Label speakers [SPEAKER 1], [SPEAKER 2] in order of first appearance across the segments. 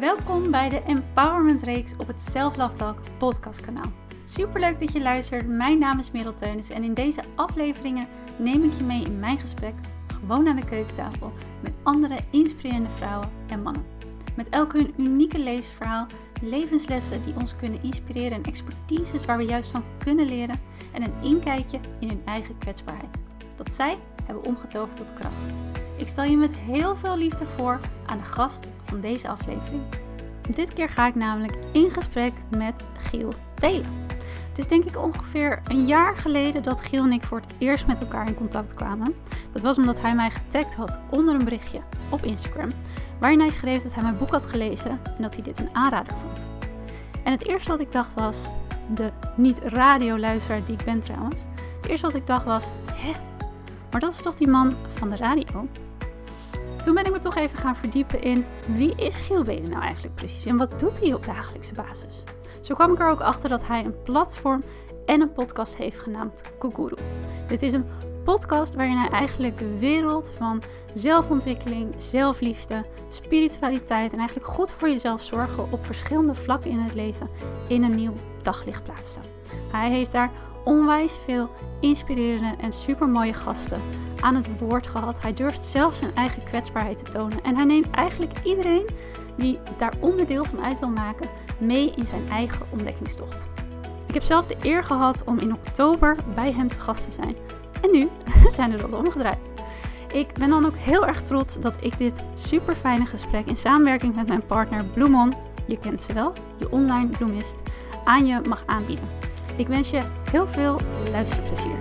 [SPEAKER 1] Welkom bij de Empowerment Reeks op het Self podcastkanaal. Superleuk dat je luistert. Mijn naam is Merel Teunis en in deze afleveringen neem ik je mee in mijn gesprek gewoon aan de keukentafel met andere inspirerende vrouwen en mannen. Met elk hun unieke levensverhaal, levenslessen die ons kunnen inspireren en expertises waar we juist van kunnen leren en een inkijkje in hun eigen kwetsbaarheid. Dat zij hebben omgetoverd tot kracht. Ik stel je met heel veel liefde voor aan de gast van deze aflevering. Dit keer ga ik namelijk in gesprek met Giel Belen. Het is denk ik ongeveer een jaar geleden dat Giel en ik voor het eerst met elkaar in contact kwamen. Dat was omdat hij mij getagd had onder een berichtje op Instagram, waarin hij schreef dat hij mijn boek had gelezen en dat hij dit een aanrader vond. En het eerste wat ik dacht was, de niet-radioluisteraar die ik ben trouwens, het eerste wat ik dacht was, hè, maar dat is toch die man van de radio? Toen ben ik me toch even gaan verdiepen in wie is Giel Belen nou eigenlijk precies en wat doet hij op dagelijkse basis? Zo kwam ik er ook achter dat hij een platform en een podcast heeft genaamd Kukuru. Dit is een podcast waarin hij eigenlijk de wereld van zelfontwikkeling, zelfliefde, spiritualiteit en eigenlijk goed voor jezelf zorgen op verschillende vlakken in het leven in een nieuw daglicht plaatst. Hij heeft daar onwijs veel inspirerende en supermooie gasten aan het woord gehad. Hij durft zelf zijn eigen kwetsbaarheid te tonen. En hij neemt eigenlijk iedereen die daar onderdeel van uit wil maken mee in zijn eigen ontdekkingstocht. Ik heb zelf de eer gehad om in oktober bij hem te gast te zijn. En nu zijn er dat omgedraaid. Ik ben dan ook heel erg trots dat ik dit super fijne gesprek in samenwerking met mijn partner Bloemon, je kent ze wel, je online bloemist, aan je mag aanbieden. Ik wens je heel veel luisterplezier.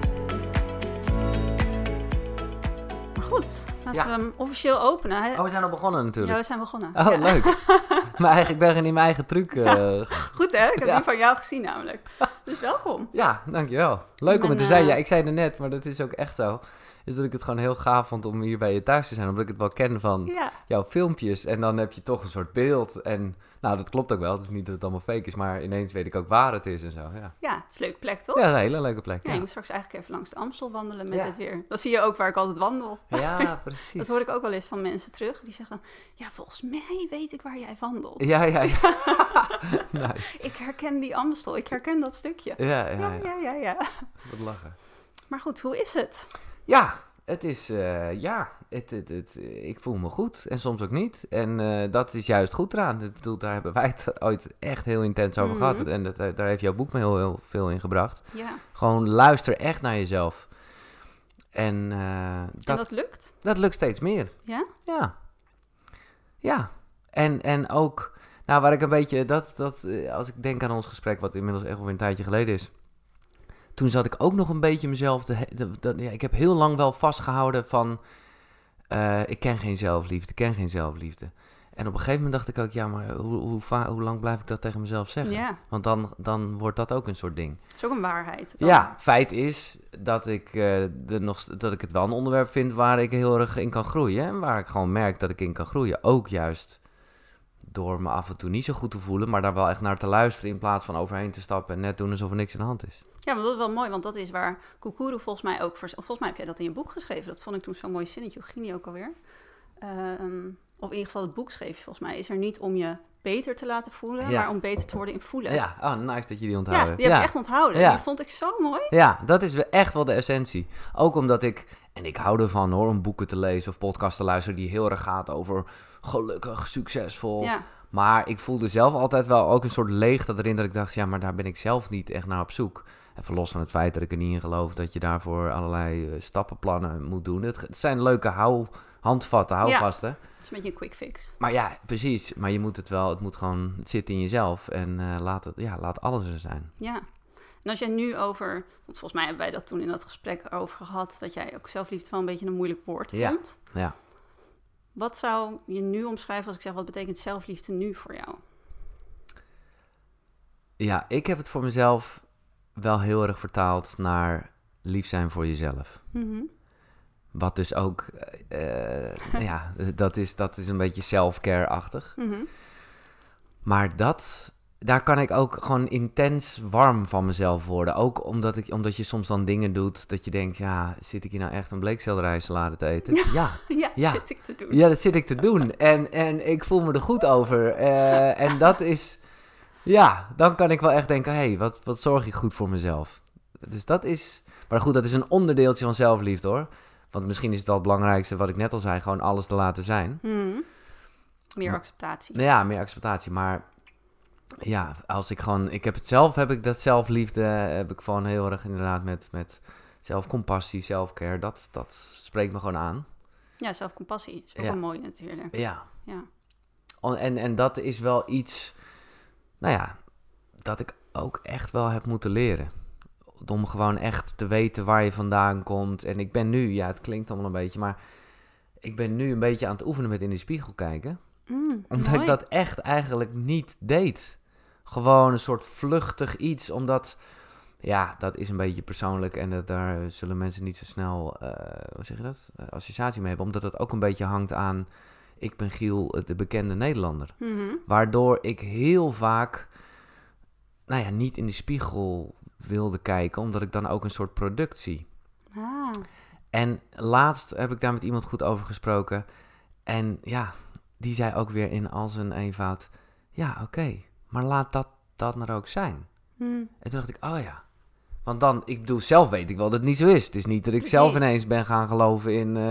[SPEAKER 1] Maar goed, laten
[SPEAKER 2] Ja.
[SPEAKER 1] we hem officieel openen. Hè?
[SPEAKER 2] Oh, we zijn al begonnen
[SPEAKER 1] ja,
[SPEAKER 2] natuurlijk.
[SPEAKER 1] we zijn begonnen.
[SPEAKER 2] Oh,
[SPEAKER 1] Ja.
[SPEAKER 2] leuk. maar eigenlijk, ik ben gewoon in mijn eigen truc. eh,
[SPEAKER 1] Goed hè, ik heb
[SPEAKER 2] Ja.
[SPEAKER 1] die van jou gezien namelijk. Dus welkom.
[SPEAKER 2] ja, dankjewel. Leuk om het te zijn.
[SPEAKER 1] eh,
[SPEAKER 2] Ja, ik zei het net, maar dat is ook echt zo. Is dat ik het gewoon heel gaaf vond om hier bij je thuis te zijn. Omdat ik het wel ken van
[SPEAKER 1] Ja,
[SPEAKER 2] jouw filmpjes. En dan heb je toch een soort beeld. En nou, dat klopt ook wel. Het is niet dat het allemaal fake is. Maar ineens weet ik ook waar het is en zo. Ja,
[SPEAKER 1] ja het is een leuke plek toch?
[SPEAKER 2] ja een hele leuke plek.
[SPEAKER 1] Ja,
[SPEAKER 2] Ja,
[SPEAKER 1] je moet straks eigenlijk even langs de Amstel wandelen met het weer. Dan zie je ook waar ik altijd wandel.
[SPEAKER 2] ja precies.
[SPEAKER 1] Dat hoor ik ook wel eens van mensen terug. Die zeggen ja, volgens mij weet ik waar jij wandelt.
[SPEAKER 2] Ja, ja, ja. nice.
[SPEAKER 1] Ik herken die Amstel, ik herken dat stukje.
[SPEAKER 2] Ja, Ja,
[SPEAKER 1] ja.
[SPEAKER 2] ja,
[SPEAKER 1] ja, ja.
[SPEAKER 2] Wat lachen.
[SPEAKER 1] Maar goed, hoe is het?
[SPEAKER 2] Ja, het is, eh, ja, het, het, het, ik voel me goed en soms ook niet. En eh, dat is juist goed eraan. Ik bedoel, daar hebben wij het ooit echt heel intens over
[SPEAKER 1] Mhm.
[SPEAKER 2] gehad. En dat, daar heeft jouw boek me heel, heel veel in gebracht.
[SPEAKER 1] Ja,
[SPEAKER 2] Gewoon luister echt naar jezelf. En eh,
[SPEAKER 1] en
[SPEAKER 2] dat,
[SPEAKER 1] dat lukt?
[SPEAKER 2] dat lukt steeds meer.
[SPEAKER 1] Ja?
[SPEAKER 2] Ja. Ja. En, en ook, nou waar ik een beetje, dat, dat, als ik denk aan ons gesprek, wat inmiddels echt alweer een tijdje geleden is. Toen zat ik ook nog een beetje mezelf, de, de- ja, ik heb heel lang wel vastgehouden van, eh, ik ken geen zelfliefde, ik ken geen zelfliefde. En op een gegeven moment dacht ik ook, ja, maar hoe, hoe, hoe lang blijf ik dat tegen mezelf zeggen?
[SPEAKER 1] Ja,
[SPEAKER 2] Want dan, dan wordt dat ook een soort ding.
[SPEAKER 1] dat is ook een waarheid. dan.
[SPEAKER 2] Ja, feit is dat ik, eh, de nog, st- dat ik het wel een onderwerp vind waar ik heel erg in kan groeien. En waar ik gewoon merk dat ik in kan groeien. Ook juist door me af en toe niet zo goed te voelen, maar daar wel echt naar te luisteren in plaats van overheen te stappen en net doen alsof er niks aan de hand is.
[SPEAKER 1] Ja, maar dat is wel mooi, want dat is waar Kukuru volgens mij ook... Voor, volgens mij heb jij dat in je boek geschreven. Dat vond ik toen zo'n mooi zinnetje. Hoe ging die ook alweer? Ehm, of in ieder geval het boek schreef je volgens mij. Is er niet om je beter te laten voelen,
[SPEAKER 2] Ja.
[SPEAKER 1] maar om beter te worden in voelen.
[SPEAKER 2] Ja, oh, nice dat je die
[SPEAKER 1] Ja,
[SPEAKER 2] onthouden
[SPEAKER 1] die
[SPEAKER 2] hebt.
[SPEAKER 1] heb ik echt onthouden.
[SPEAKER 2] Ja.
[SPEAKER 1] Die vond ik zo mooi.
[SPEAKER 2] Ja, dat is wel echt wel de essentie. Ook omdat ik, en ik hou ervan hoor, om boeken te lezen of podcasts te luisteren die heel erg gaat over gelukkig, succesvol.
[SPEAKER 1] Ja,
[SPEAKER 2] Maar ik voelde zelf altijd wel ook een soort leegte erin dat ik dacht, ja, maar daar ben ik zelf niet echt naar op zoek. Even los van het feit dat ik er niet in geloof dat je daarvoor allerlei eh, stappenplannen moet doen. Het, het zijn leuke hou, handvatten, houvasten.
[SPEAKER 1] het is een beetje een quick fix.
[SPEAKER 2] Maar ja, precies. Maar je moet het wel, het moet gewoon, het zit in jezelf. En eh, laat, het, ja, laat alles er zijn.
[SPEAKER 1] Ja. En als jij nu over, want volgens mij hebben wij dat toen in dat gesprek over gehad, dat jij ook zelfliefde wel een beetje een moeilijk woord
[SPEAKER 2] Ja.
[SPEAKER 1] vond.
[SPEAKER 2] Ja.
[SPEAKER 1] Wat zou je nu omschrijven als ik zeg, wat betekent zelfliefde nu voor jou?
[SPEAKER 2] Ja, ik heb het voor mezelf wel heel erg vertaald naar lief zijn voor jezelf.
[SPEAKER 1] Mhm.
[SPEAKER 2] Wat dus ook, eh, eh, ja, dat is, dat is een beetje self-care-achtig.
[SPEAKER 1] Mhm.
[SPEAKER 2] Maar dat daar kan ik ook gewoon intens warm van mezelf worden. Ook omdat, ik, omdat je soms dan dingen doet dat je denkt, ja, zit ik hier nou echt een bleekselderijsalade te eten?
[SPEAKER 1] Ja.
[SPEAKER 2] Ja,
[SPEAKER 1] Ja,
[SPEAKER 2] Ja.
[SPEAKER 1] zit ik te doen.
[SPEAKER 2] ja dat zit ik te doen. En, en ik voel me er goed over. Eh, en dat is, ja, dan kan ik wel echt denken, hé, hey, wat, wat zorg ik goed voor mezelf? Dus dat is, maar goed, dat is een onderdeeltje van zelfliefde hoor. Want misschien is het al het belangrijkste, wat ik net al zei, gewoon alles te laten zijn.
[SPEAKER 1] Hmm. Meer
[SPEAKER 2] Maar-
[SPEAKER 1] acceptatie.
[SPEAKER 2] Nou ja, meer acceptatie. Maar ja, als ik gewoon... Ik heb het zelf, heb ik dat zelfliefde, heb ik gewoon heel erg inderdaad met, met zelfcompassie, selfcare. Dat, dat spreekt me gewoon aan.
[SPEAKER 1] Ja, zelfcompassie is ook
[SPEAKER 2] Ja.
[SPEAKER 1] mooi natuurlijk.
[SPEAKER 2] Ja.
[SPEAKER 1] Ja.
[SPEAKER 2] En, en dat is wel iets, nou ja, dat ik ook echt wel heb moeten leren. Om gewoon echt te weten waar je vandaan komt. En ik ben nu, ja, het klinkt allemaal een beetje, maar ik ben nu een beetje aan het oefenen met in de spiegel kijken.
[SPEAKER 1] Mm,
[SPEAKER 2] Omdat
[SPEAKER 1] mooi.
[SPEAKER 2] ik dat echt eigenlijk niet deed. Gewoon een soort vluchtig iets, omdat... Ja, dat is een beetje persoonlijk en dat, daar zullen mensen niet zo snel, eh, hoe zeg je dat, Eh, associatie mee hebben. Omdat het ook een beetje hangt aan, ik ben Giel, de bekende Nederlander.
[SPEAKER 1] Mhm.
[SPEAKER 2] Waardoor ik heel vaak, nou ja, niet in de spiegel wilde kijken, omdat ik dan ook een soort product zie.
[SPEAKER 1] Ah,
[SPEAKER 2] En laatst heb ik daar met iemand goed over gesproken. En ja, die zei ook weer in al zijn eenvoud: Ja, oké, maar laat dat, dat maar ook zijn.
[SPEAKER 1] hmm.
[SPEAKER 2] En toen dacht ik: Oh ja. Want dan, ik bedoel, zelf weet ik wel dat het niet zo is. Het is niet dat ik zelf ineens ben gaan geloven in eh,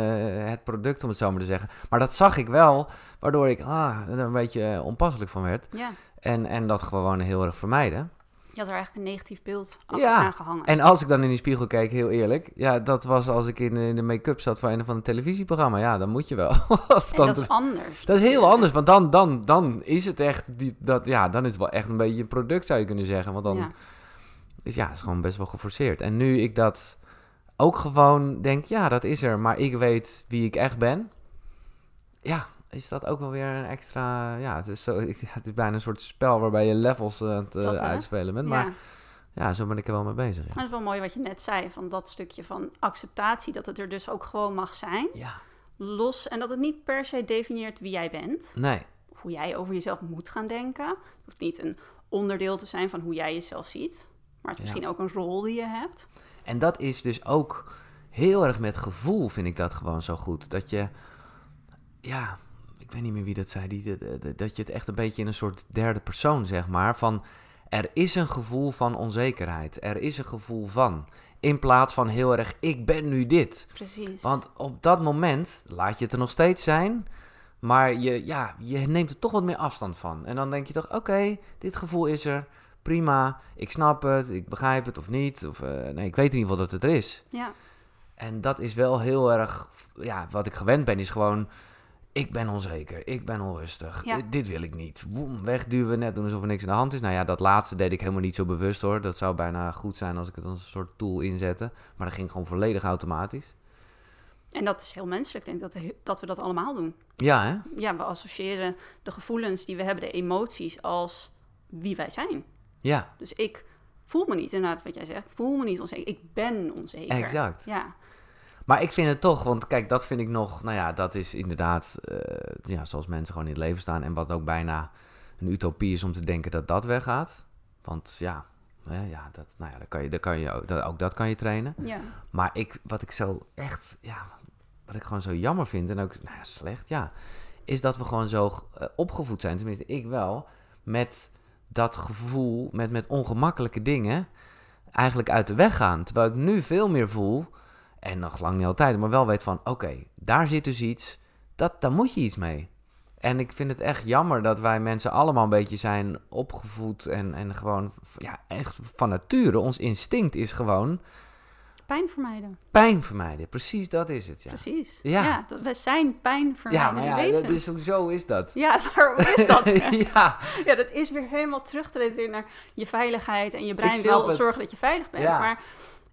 [SPEAKER 2] het product, om het zo maar te zeggen. Maar dat zag ik wel, waardoor ik ah, er een beetje eh, onpasselijk van werd.
[SPEAKER 1] ja.
[SPEAKER 2] En, en dat gewoon heel erg vermijden.
[SPEAKER 1] Je had er eigenlijk een negatief beeld af
[SPEAKER 2] Ja.
[SPEAKER 1] aangehangen.
[SPEAKER 2] En als ik dan in die spiegel keek, heel eerlijk, ja, dat was als ik in, in de make-up zat van een van een televisieprogramma. Ja, dan moet je wel. Dan-
[SPEAKER 1] dat is anders.
[SPEAKER 2] dat is heel anders, want dan, dan, dan is het echt, die, dat, ja, dan is het wel echt een beetje een product zou je kunnen zeggen. Want dan
[SPEAKER 1] Ja.
[SPEAKER 2] Is ja, het is gewoon best wel geforceerd. En nu ik dat ook gewoon denk, ja, dat is er, maar ik weet wie ik echt ben. Ja, is dat ook wel weer een extra, ja, het is, zo, het is bijna een soort spel waarbij je levels aan het eh,
[SPEAKER 1] Dat,
[SPEAKER 2] uitspelen bent.
[SPEAKER 1] Ja.
[SPEAKER 2] Maar ja, zo ben ik er wel mee bezig. Ja.
[SPEAKER 1] Dat is wel mooi wat je net zei, van dat stukje van acceptatie, dat het er dus ook gewoon mag zijn.
[SPEAKER 2] ja.
[SPEAKER 1] Los, en dat het niet per se definieert wie jij bent,
[SPEAKER 2] Nee,
[SPEAKER 1] of hoe jij over jezelf moet gaan denken. Het hoeft niet een onderdeel te zijn van hoe jij jezelf ziet, maar het is misschien ook een rol die je hebt.
[SPEAKER 2] En dat is dus ook heel erg met gevoel, vind ik dat gewoon zo goed. Dat je, ja, ik weet niet meer wie dat zei, die, dat je het echt een beetje in een soort derde persoon, zeg maar, van er is een gevoel van onzekerheid. Er is een gevoel van. In plaats van heel erg, ik ben nu dit.
[SPEAKER 1] Precies.
[SPEAKER 2] Want op dat moment laat je het er nog steeds zijn. Maar je, ja, je neemt er toch wat meer afstand van. En dan denk je toch, oké, dit gevoel is er. Prima, ik snap het, ik begrijp het of niet. Of, eh, nee, ik weet in ieder geval dat het er is.
[SPEAKER 1] ja,
[SPEAKER 2] En dat is wel heel erg, ja, wat ik gewend ben, is gewoon... Ik ben onzeker, ik ben onrustig,
[SPEAKER 1] Ja.
[SPEAKER 2] dit, dit wil ik niet. Woem, wegduwen, net doen alsof er niks aan de hand is. Nou ja, dat laatste deed ik helemaal niet zo bewust hoor. Dat zou bijna goed zijn als ik het als een soort tool inzette. Maar dat ging gewoon volledig automatisch.
[SPEAKER 1] en dat is heel menselijk. Ik denk dat we, dat we dat allemaal doen.
[SPEAKER 2] Ja, hè?
[SPEAKER 1] Ja, we associëren de gevoelens die we hebben, de emoties, als wie wij zijn.
[SPEAKER 2] Ja,
[SPEAKER 1] Dus ik voel me niet, inderdaad wat jij zegt, ik voel me niet onzeker. Ik ben onzeker.
[SPEAKER 2] exact.
[SPEAKER 1] Ja,
[SPEAKER 2] Maar ik vind het toch, want kijk, dat vind ik nog, nou ja, dat is inderdaad, eh, ja, zoals mensen gewoon in het leven staan. En wat ook bijna een utopie is om te denken dat dat weggaat. Want ja, hè, ja, dat, nou ja, dat kan je, dat kan je, ook- dat, ook dat kan je trainen.
[SPEAKER 1] ja.
[SPEAKER 2] Maar ik, wat ik zo echt, ja, wat ik gewoon zo jammer vind en ook, nou ja, slecht, ja, is dat we gewoon zo eh, opgevoed zijn, tenminste ik wel, met dat gevoel, met, met ongemakkelijke dingen, eigenlijk uit de weg gaan. Terwijl ik nu veel meer voel, en nog lang niet altijd, maar wel weet van, oké, daar zit dus iets, dat, daar moet je iets mee. En ik vind het echt jammer dat wij mensen allemaal een beetje zijn opgevoed en, en gewoon, ja, echt van nature, ons instinct is gewoon
[SPEAKER 1] Pijn vermijden.
[SPEAKER 2] pijn vermijden. Precies dat is het, ja.
[SPEAKER 1] Precies.
[SPEAKER 2] Ja.
[SPEAKER 1] Ja. dat we zijn pijn
[SPEAKER 2] Ja,
[SPEAKER 1] vermijdende
[SPEAKER 2] maar ja, dat is, sowieso is dat.
[SPEAKER 1] Ja, waarom is dat?
[SPEAKER 2] ja,
[SPEAKER 1] ja, dat is weer helemaal terug te relateren naar je veiligheid. En je brein wil
[SPEAKER 2] het.
[SPEAKER 1] zorgen dat je veilig bent.
[SPEAKER 2] Ja.
[SPEAKER 1] Maar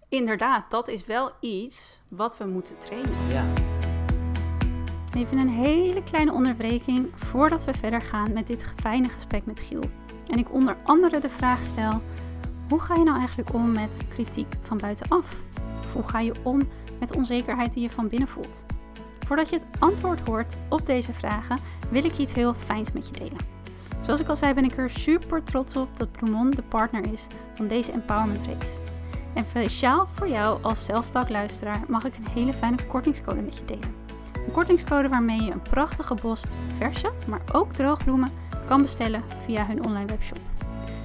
[SPEAKER 1] inderdaad, dat is wel iets wat we moeten trainen.
[SPEAKER 2] ja.
[SPEAKER 1] Even een hele kleine onderbreking voordat we verder gaan met dit fijne gesprek met Giel. En ik onder andere de vraag stel: hoe ga je nou eigenlijk om met kritiek van buitenaf? Hoe ga je om met onzekerheid die je van binnen voelt? Voordat je het antwoord hoort op deze vragen, wil ik iets heel fijns met je delen. Zoals ik al zei ben ik er super trots op dat Bloemon de partner is van deze Empowerment Race. En speciaal voor jou als luisteraar mag ik een hele fijne kortingscode met je delen. Een kortingscode waarmee je een prachtige bos verse, maar ook droogbloemen kan bestellen via hun online webshop.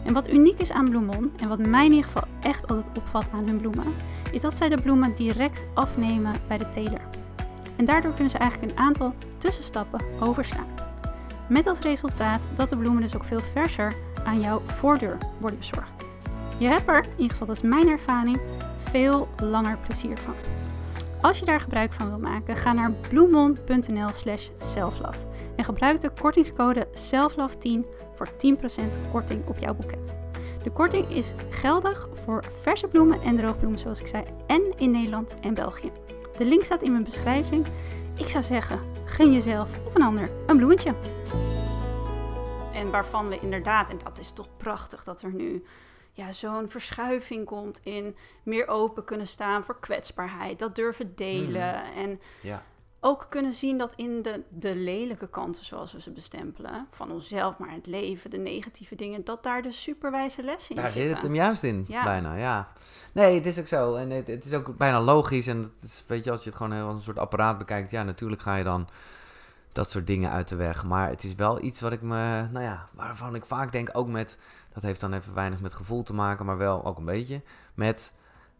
[SPEAKER 1] En wat uniek is aan Bloemon, en wat mij in ieder geval echt altijd opvalt aan hun bloemen, is dat zij de bloemen direct afnemen bij de teler. En daardoor kunnen ze eigenlijk een aantal tussenstappen overslaan. Met als resultaat dat de bloemen dus ook veel verser aan jouw voordeur worden bezorgd. Je hebt er, in ieder geval dat is mijn ervaring, veel langer plezier van. Als je daar gebruik van wil maken, ga naar bloemon.nl slash selflove en gebruik de kortingscode selflove10 voor 10% korting op jouw boeket. De korting is geldig voor verse bloemen en droogbloemen zoals ik zei en in Nederland en België. De link staat in mijn beschrijving. Ik zou zeggen, gun jezelf of een ander een bloemetje. En waarvan we inderdaad, en dat is toch prachtig dat er nu ja, zo'n verschuiving komt in meer open kunnen staan voor kwetsbaarheid, dat durven delen. Mhm. En ja. Ook kunnen zien dat in de, de lelijke kanten, zoals we ze bestempelen, van onszelf, maar het leven, de negatieve dingen, dat daar de superwijze lessen in
[SPEAKER 2] daar
[SPEAKER 1] zitten.
[SPEAKER 2] Daar zit het hem juist in, bijna, ja. Nee, het is ook zo. En het, het is ook bijna logisch. En het is, weet je, als je het gewoon als een soort apparaat bekijkt, ja, natuurlijk ga je dan dat soort dingen uit de weg. Maar het is wel iets wat ik me, nou ja, waarvan ik vaak denk, ook met dat heeft dan even weinig met gevoel te maken, maar wel ook een beetje met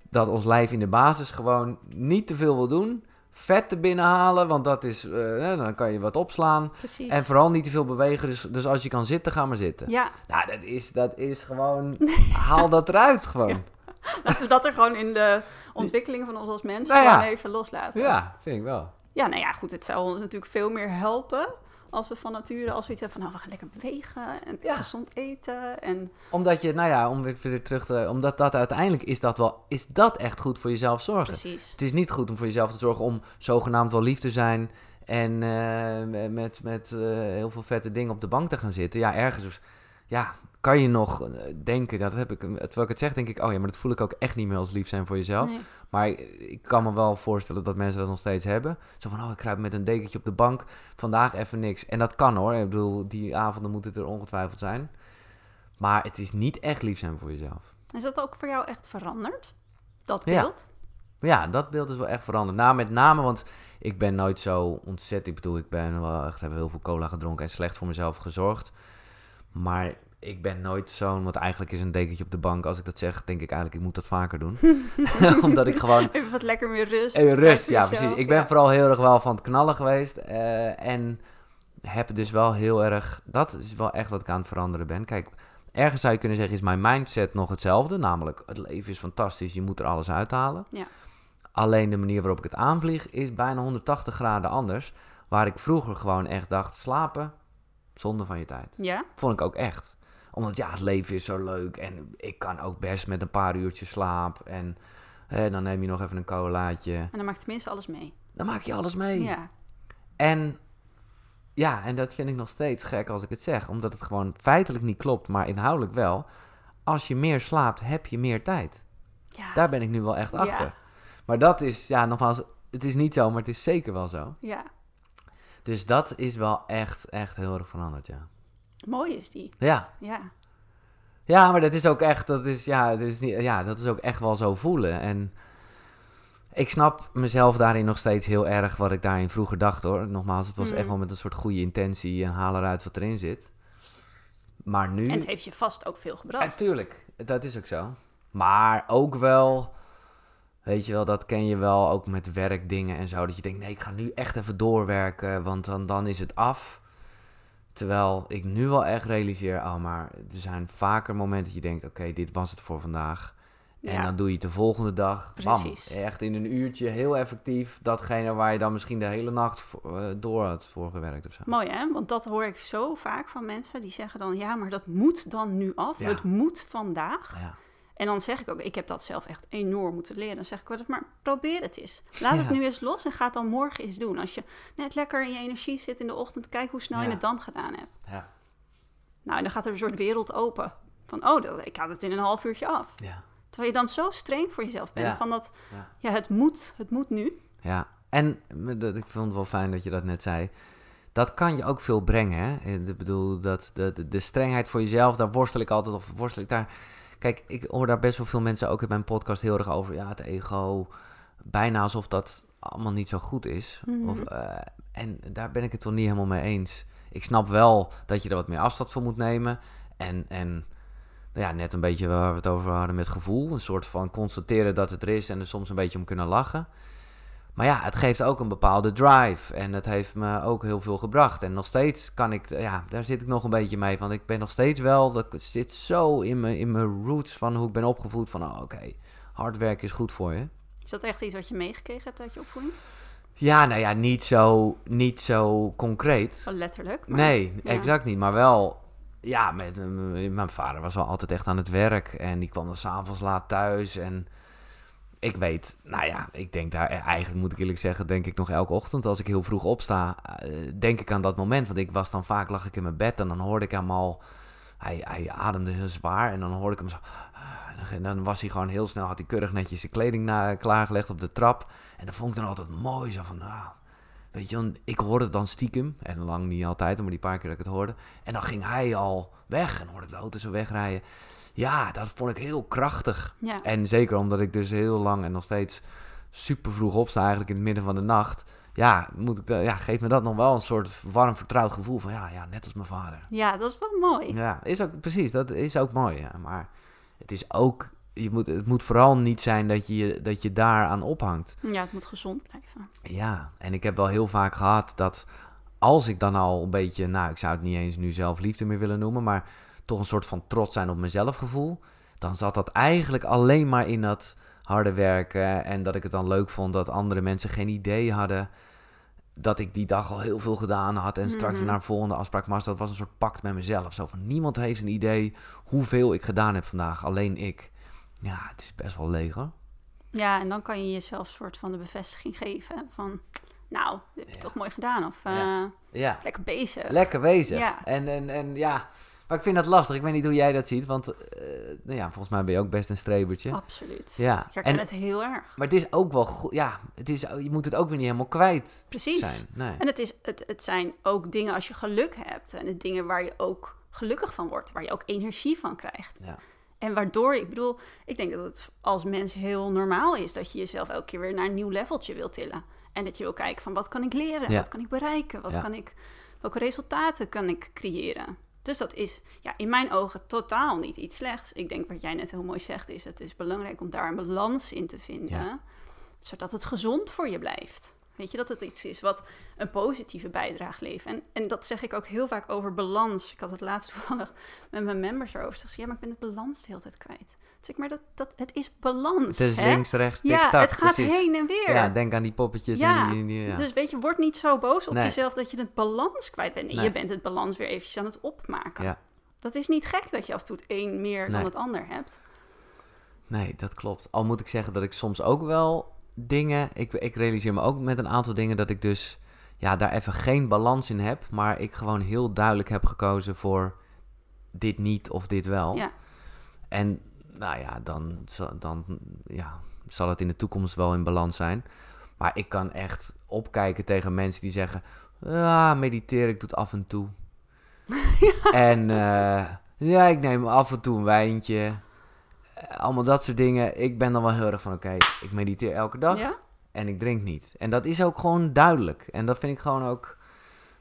[SPEAKER 2] dat ons lijf in de basis gewoon niet te veel wil doen. Vet te binnenhalen, want dat is, uh, dan kan je wat opslaan. Precies. En vooral niet te veel bewegen. Dus, dus als je kan zitten, ga maar zitten.
[SPEAKER 1] Ja.
[SPEAKER 2] Nou, dat is, dat is gewoon. haal dat eruit gewoon. Ja.
[SPEAKER 1] Laten we dat er gewoon in de ontwikkeling van ons als mensen nou gewoon even loslaten.
[SPEAKER 2] Ja, vind ik wel.
[SPEAKER 1] Ja, nou ja, goed. Het zou ons natuurlijk veel meer helpen als we van nature, als we iets hebben van, nou, we gaan lekker bewegen en gezond eten. En...
[SPEAKER 2] Omdat je, nou ja, om weer terug te, omdat dat uiteindelijk is dat wel, is dat echt goed voor jezelf zorgen.
[SPEAKER 1] Precies.
[SPEAKER 2] Het is niet goed om voor jezelf te zorgen om zogenaamd wel lief te zijn en uh, met, met uh, heel veel vette dingen op de bank te gaan zitten. Ja, ergens, ja, kan je nog eh, denken, dat heb ik, terwijl ik het zeg, denk ik, oh ja, maar dat voel ik ook echt niet meer als lief zijn voor jezelf. Maar ik kan me wel voorstellen dat mensen dat nog steeds hebben. Zo van, oh, ik kruip met een dekentje op de bank, vandaag even niks. En dat kan hoor, ik bedoel, die avonden moeten er ongetwijfeld zijn. Maar het is niet echt lief zijn voor jezelf.
[SPEAKER 1] Is dat ook voor jou echt veranderd, dat beeld?
[SPEAKER 2] Ja, ja dat beeld is wel echt veranderd. Nou, met name, want ik ben nooit zo ontzettend, ik bedoel, ik ben wel echt, heb heel veel cola gedronken en slecht voor mezelf gezorgd. Maar ik ben nooit zo'n, want eigenlijk is een dekentje op de bank. Als ik dat zeg, denk ik eigenlijk, ik moet dat vaker doen. Omdat ik gewoon...
[SPEAKER 1] Even wat lekker meer rust.
[SPEAKER 2] Even rust, ja, precies. Ik ben vooral heel erg wel van het knallen geweest. Uh, en heb dus wel heel erg... Dat is wel echt wat ik aan het veranderen ben. Kijk, ergens zou je kunnen zeggen, is mijn mindset nog hetzelfde. Namelijk, het leven is fantastisch, je moet er alles uithalen.
[SPEAKER 1] Ja.
[SPEAKER 2] Alleen de manier waarop ik het aanvlieg is bijna 180 graden anders. Waar ik vroeger gewoon echt dacht, slapen, zonde van je tijd.
[SPEAKER 1] Ja?
[SPEAKER 2] Vond ik ook echt omdat ja, het leven is zo leuk. En ik kan ook best met een paar uurtjes slaap. En dan neem je nog even een colaatje. En
[SPEAKER 1] dan maak je tenminste alles mee.
[SPEAKER 2] Dan maak je alles mee.
[SPEAKER 1] Ja.
[SPEAKER 2] En ja, en dat vind ik nog steeds gek als ik het zeg. Omdat het gewoon feitelijk niet klopt, maar inhoudelijk wel. Als je meer slaapt, heb je meer tijd.
[SPEAKER 1] Ja.
[SPEAKER 2] Daar ben ik nu wel echt achter. Maar dat is, ja, nogmaals, het is niet zo, maar het is zeker wel zo.
[SPEAKER 1] Ja.
[SPEAKER 2] Dus dat is wel echt, echt heel erg veranderd, ja.
[SPEAKER 1] Mooi is die.
[SPEAKER 2] Ja.
[SPEAKER 1] Ja.
[SPEAKER 2] Ja, maar dat is ook echt, dat is, ja, dat is, niet, ja, dat is ook echt wel zo voelen. En ik snap mezelf daarin nog steeds heel erg wat ik daarin vroeger dacht hoor. Nogmaals, het was echt mm. wel met een soort goede intentie en haal eruit wat erin zit. Maar nu...
[SPEAKER 1] En het heeft je vast ook veel gebracht.
[SPEAKER 2] Natuurlijk, dat is ook zo. Maar ook wel, weet je wel, dat ken je wel ook met werkdingen en zo. Dat je denkt, nee, ik ga nu echt even doorwerken, want dan, dan is het af. Terwijl ik nu wel echt realiseer, oh, maar er zijn vaker momenten dat je denkt, oké, dit was het voor vandaag. En dan doe je het de volgende dag. Precies. Bam, echt in een uurtje heel effectief. Datgene waar je dan misschien de hele nacht uh, door had voor gewerkt of zo.
[SPEAKER 1] Mooi hè? Want dat hoor ik zo vaak van mensen. Die zeggen dan, ja, maar dat moet dan nu af. Het moet vandaag. Ja. En dan zeg ik ook, ik heb dat zelf echt enorm moeten leren. Dan zeg ik wel maar probeer het eens. Laat het nu eens los en ga het dan morgen eens doen. Als je net lekker in je energie zit in de ochtend, kijk hoe snel je het dan gedaan hebt.
[SPEAKER 2] Ja.
[SPEAKER 1] Nou, en dan gaat er een soort wereld open. Van, oh, dat, ik had het in een half uurtje af.
[SPEAKER 2] Ja.
[SPEAKER 1] Terwijl je dan zo streng voor jezelf bent. Van dat, ja. het moet, het moet nu.
[SPEAKER 2] Ja, en ik vond het wel fijn dat je dat net zei dat kan je ook veel brengen. Hè? Ik bedoel, dat, de, de, de strengheid voor jezelf, daar worstel ik altijd, of worstel ik daar... Kijk, ik hoor daar best wel veel mensen ook in mijn podcast heel erg over. Ja, het ego, bijna alsof dat allemaal niet zo goed is.
[SPEAKER 1] Mhm.
[SPEAKER 2] Of, eh, en daar ben ik het toch niet helemaal mee eens. Ik snap wel dat je er wat meer afstand van moet nemen. En, en nou ja, net een beetje waar we het over hadden met gevoel. Een soort van constateren dat het er is en er soms een beetje om kunnen lachen. Maar ja, het geeft ook een bepaalde drive. En het heeft me ook heel veel gebracht. En nog steeds kan ik, ja, daar zit ik nog een beetje mee. Want ik ben nog steeds wel, dat zit zo in mijn, in mijn roots van hoe ik ben opgevoed. Van, oh, oké, hard werken is goed voor je.
[SPEAKER 1] Is dat echt iets wat je meegekregen hebt uit je opvoeding?
[SPEAKER 2] Ja, nou ja, niet zo, niet zo concreet.
[SPEAKER 1] Wel letterlijk. maar-
[SPEAKER 2] Nee,
[SPEAKER 1] ja.
[SPEAKER 2] exact niet. Maar wel, ja, met, eh, mijn vader was wel altijd echt aan het werk. En die kwam dan s'avonds laat thuis. En ik weet, nou ja, ik denk daar, eigenlijk moet ik eerlijk zeggen, denk ik nog elke ochtend als ik heel vroeg opsta, eh, denk ik aan dat moment. Want ik was dan vaak, lag ik in mijn bed en dan hoorde ik hem al, hij, hij ademde heel zwaar. En dan hoorde ik hem zo, ah, en dan was hij gewoon heel snel, had hij keurig netjes zijn kleding na, klaargelegd op de trap. En dat vond ik dan altijd mooi, zo van, nou, weet je, ik hoorde het dan stiekem. En lang niet altijd, maar die paar keer dat ik het hoorde. En dan ging hij al weg en hoorde ik de auto zo wegrijden. Ja, dat vond ik heel krachtig.
[SPEAKER 1] Ja.
[SPEAKER 2] En zeker omdat ik dus heel lang en nog steeds super vroeg opsta, eigenlijk in het midden van de nacht. Ja, moet ik, da- ja, geeft me dat nog wel een soort warm vertrouwd gevoel van, ja, ja net als mijn vader.
[SPEAKER 1] ja, dat is wel mooi.
[SPEAKER 2] Ja, is ook, precies, dat is ook mooi. Ja. Maar het is ook, je moet, het moet vooral niet zijn dat je, je- dat je daaraan ophangt.
[SPEAKER 1] Ja, het moet gezond blijven.
[SPEAKER 2] Ja, en ik heb wel heel vaak gehad dat als ik dan al een beetje, nou, ik zou het niet eens nu zelf liefde meer willen noemen, maar toch een soort van trots zijn op mezelf gevoel, dan zat dat eigenlijk alleen maar in dat harde werken en dat ik het dan leuk vond dat andere mensen geen idee hadden dat ik die dag al heel veel gedaan had en straks
[SPEAKER 1] Mhm.
[SPEAKER 2] naar een volgende afspraak. Maar dat was een soort pact met mezelf. Zo van niemand heeft een idee hoeveel ik gedaan heb vandaag, alleen ik. Ja, het is best wel leeg hoor.
[SPEAKER 1] Ja, en dan kan je jezelf soort van de bevestiging geven van, nou, dat heb je
[SPEAKER 2] Ja.
[SPEAKER 1] toch mooi gedaan. Of eh,
[SPEAKER 2] Ja. Ja,
[SPEAKER 1] lekker bezig.
[SPEAKER 2] Lekker bezig.
[SPEAKER 1] Ja.
[SPEAKER 2] En, en, en ja, maar ik vind dat lastig. Ik weet niet hoe jij dat ziet, want eh, nou ja, volgens mij ben je ook best een strebertje.
[SPEAKER 1] Absoluut.
[SPEAKER 2] Ja,
[SPEAKER 1] Ik herken
[SPEAKER 2] en,
[SPEAKER 1] het heel erg.
[SPEAKER 2] maar het is ook wel goed. Ja, het is, je moet het ook weer niet helemaal kwijt
[SPEAKER 1] Precies.
[SPEAKER 2] zijn. Nee.
[SPEAKER 1] En het, is, het, het zijn ook dingen als je geluk hebt. En het dingen waar je ook gelukkig van wordt. Waar je ook energie van krijgt.
[SPEAKER 2] Ja.
[SPEAKER 1] En waardoor, ik bedoel, ik denk dat het als mens heel normaal is dat je jezelf elke keer weer naar een nieuw leveltje wil tillen. En dat je wil kijken van wat kan ik leren,
[SPEAKER 2] Ja.
[SPEAKER 1] wat kan ik bereiken, wat
[SPEAKER 2] Ja.
[SPEAKER 1] kan ik, welke resultaten kan ik creëren. Dus dat is ja, in mijn ogen totaal niet iets slechts. Ik denk wat jij net heel mooi zegt is, het is belangrijk om daar een balans in te vinden.
[SPEAKER 2] Ja.
[SPEAKER 1] Zodat het gezond voor je blijft. Weet je, dat het iets is wat een positieve bijdrage levert. En, en dat zeg ik ook heel vaak over balans. Ik had het laatst toevallig met mijn members erover. Ze zeggen, ja, maar ik ben het balans de hele tijd kwijt. Zeg ik, maar dat, dat, het is balans.
[SPEAKER 2] Het is
[SPEAKER 1] hè?
[SPEAKER 2] links, rechts, tik,
[SPEAKER 1] Ja,
[SPEAKER 2] tak,
[SPEAKER 1] het gaat
[SPEAKER 2] precies.
[SPEAKER 1] heen en weer.
[SPEAKER 2] Ja, denk aan die poppetjes.
[SPEAKER 1] Ja,
[SPEAKER 2] En die, die, ja.
[SPEAKER 1] Dus weet je, word niet zo boos op
[SPEAKER 2] Nee.
[SPEAKER 1] jezelf dat je het balans kwijt bent. Nee. Je bent het balans weer eventjes aan het opmaken.
[SPEAKER 2] Ja.
[SPEAKER 1] Dat is niet gek dat je af en toe het een meer dan het ander hebt.
[SPEAKER 2] Nee, dat klopt. Al moet ik zeggen dat ik soms ook wel dingen... Ik, ik realiseer me ook met een aantal dingen dat ik dus... Ja, daar even geen balans in heb. Maar ik gewoon heel duidelijk heb gekozen voor dit niet of dit wel.
[SPEAKER 1] Ja.
[SPEAKER 2] En nou ja, dan, zal- dan ja, zal het in de toekomst wel in balans zijn. Maar ik kan echt opkijken tegen mensen die zeggen... Ja, mediteer, ik doe het af en toe. En eh, ja, ik neem af en toe een wijntje. Eh, Allemaal dat soort dingen. Ik ben dan wel heel erg van, oké, ik mediteer elke dag
[SPEAKER 1] Ja?
[SPEAKER 2] en ik drink niet. En dat is ook gewoon duidelijk. En dat vind ik gewoon ook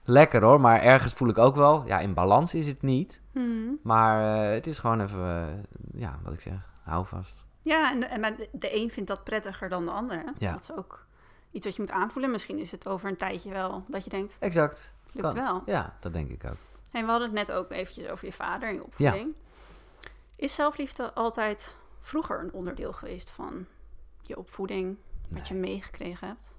[SPEAKER 2] lekker hoor. Maar ergens voel ik ook wel, ja, in balans is het niet.
[SPEAKER 1] Mhm.
[SPEAKER 2] Maar eh, het is gewoon even, eh, ja, wat ik zeg, hou vast.
[SPEAKER 1] Ja, en, de- en de, een vindt dat prettiger dan de ander.
[SPEAKER 2] Ja.
[SPEAKER 1] Dat is ook iets wat je moet aanvoelen. Misschien is het over een tijdje wel dat je denkt,
[SPEAKER 2] Exact.
[SPEAKER 1] het lukt
[SPEAKER 2] Kan.
[SPEAKER 1] wel.
[SPEAKER 2] Ja, dat denk ik ook.
[SPEAKER 1] En we hadden het net ook eventjes over je vader en je opvoeding. Is zelfliefde altijd vroeger een onderdeel geweest van je opvoeding, wat je meegekregen hebt?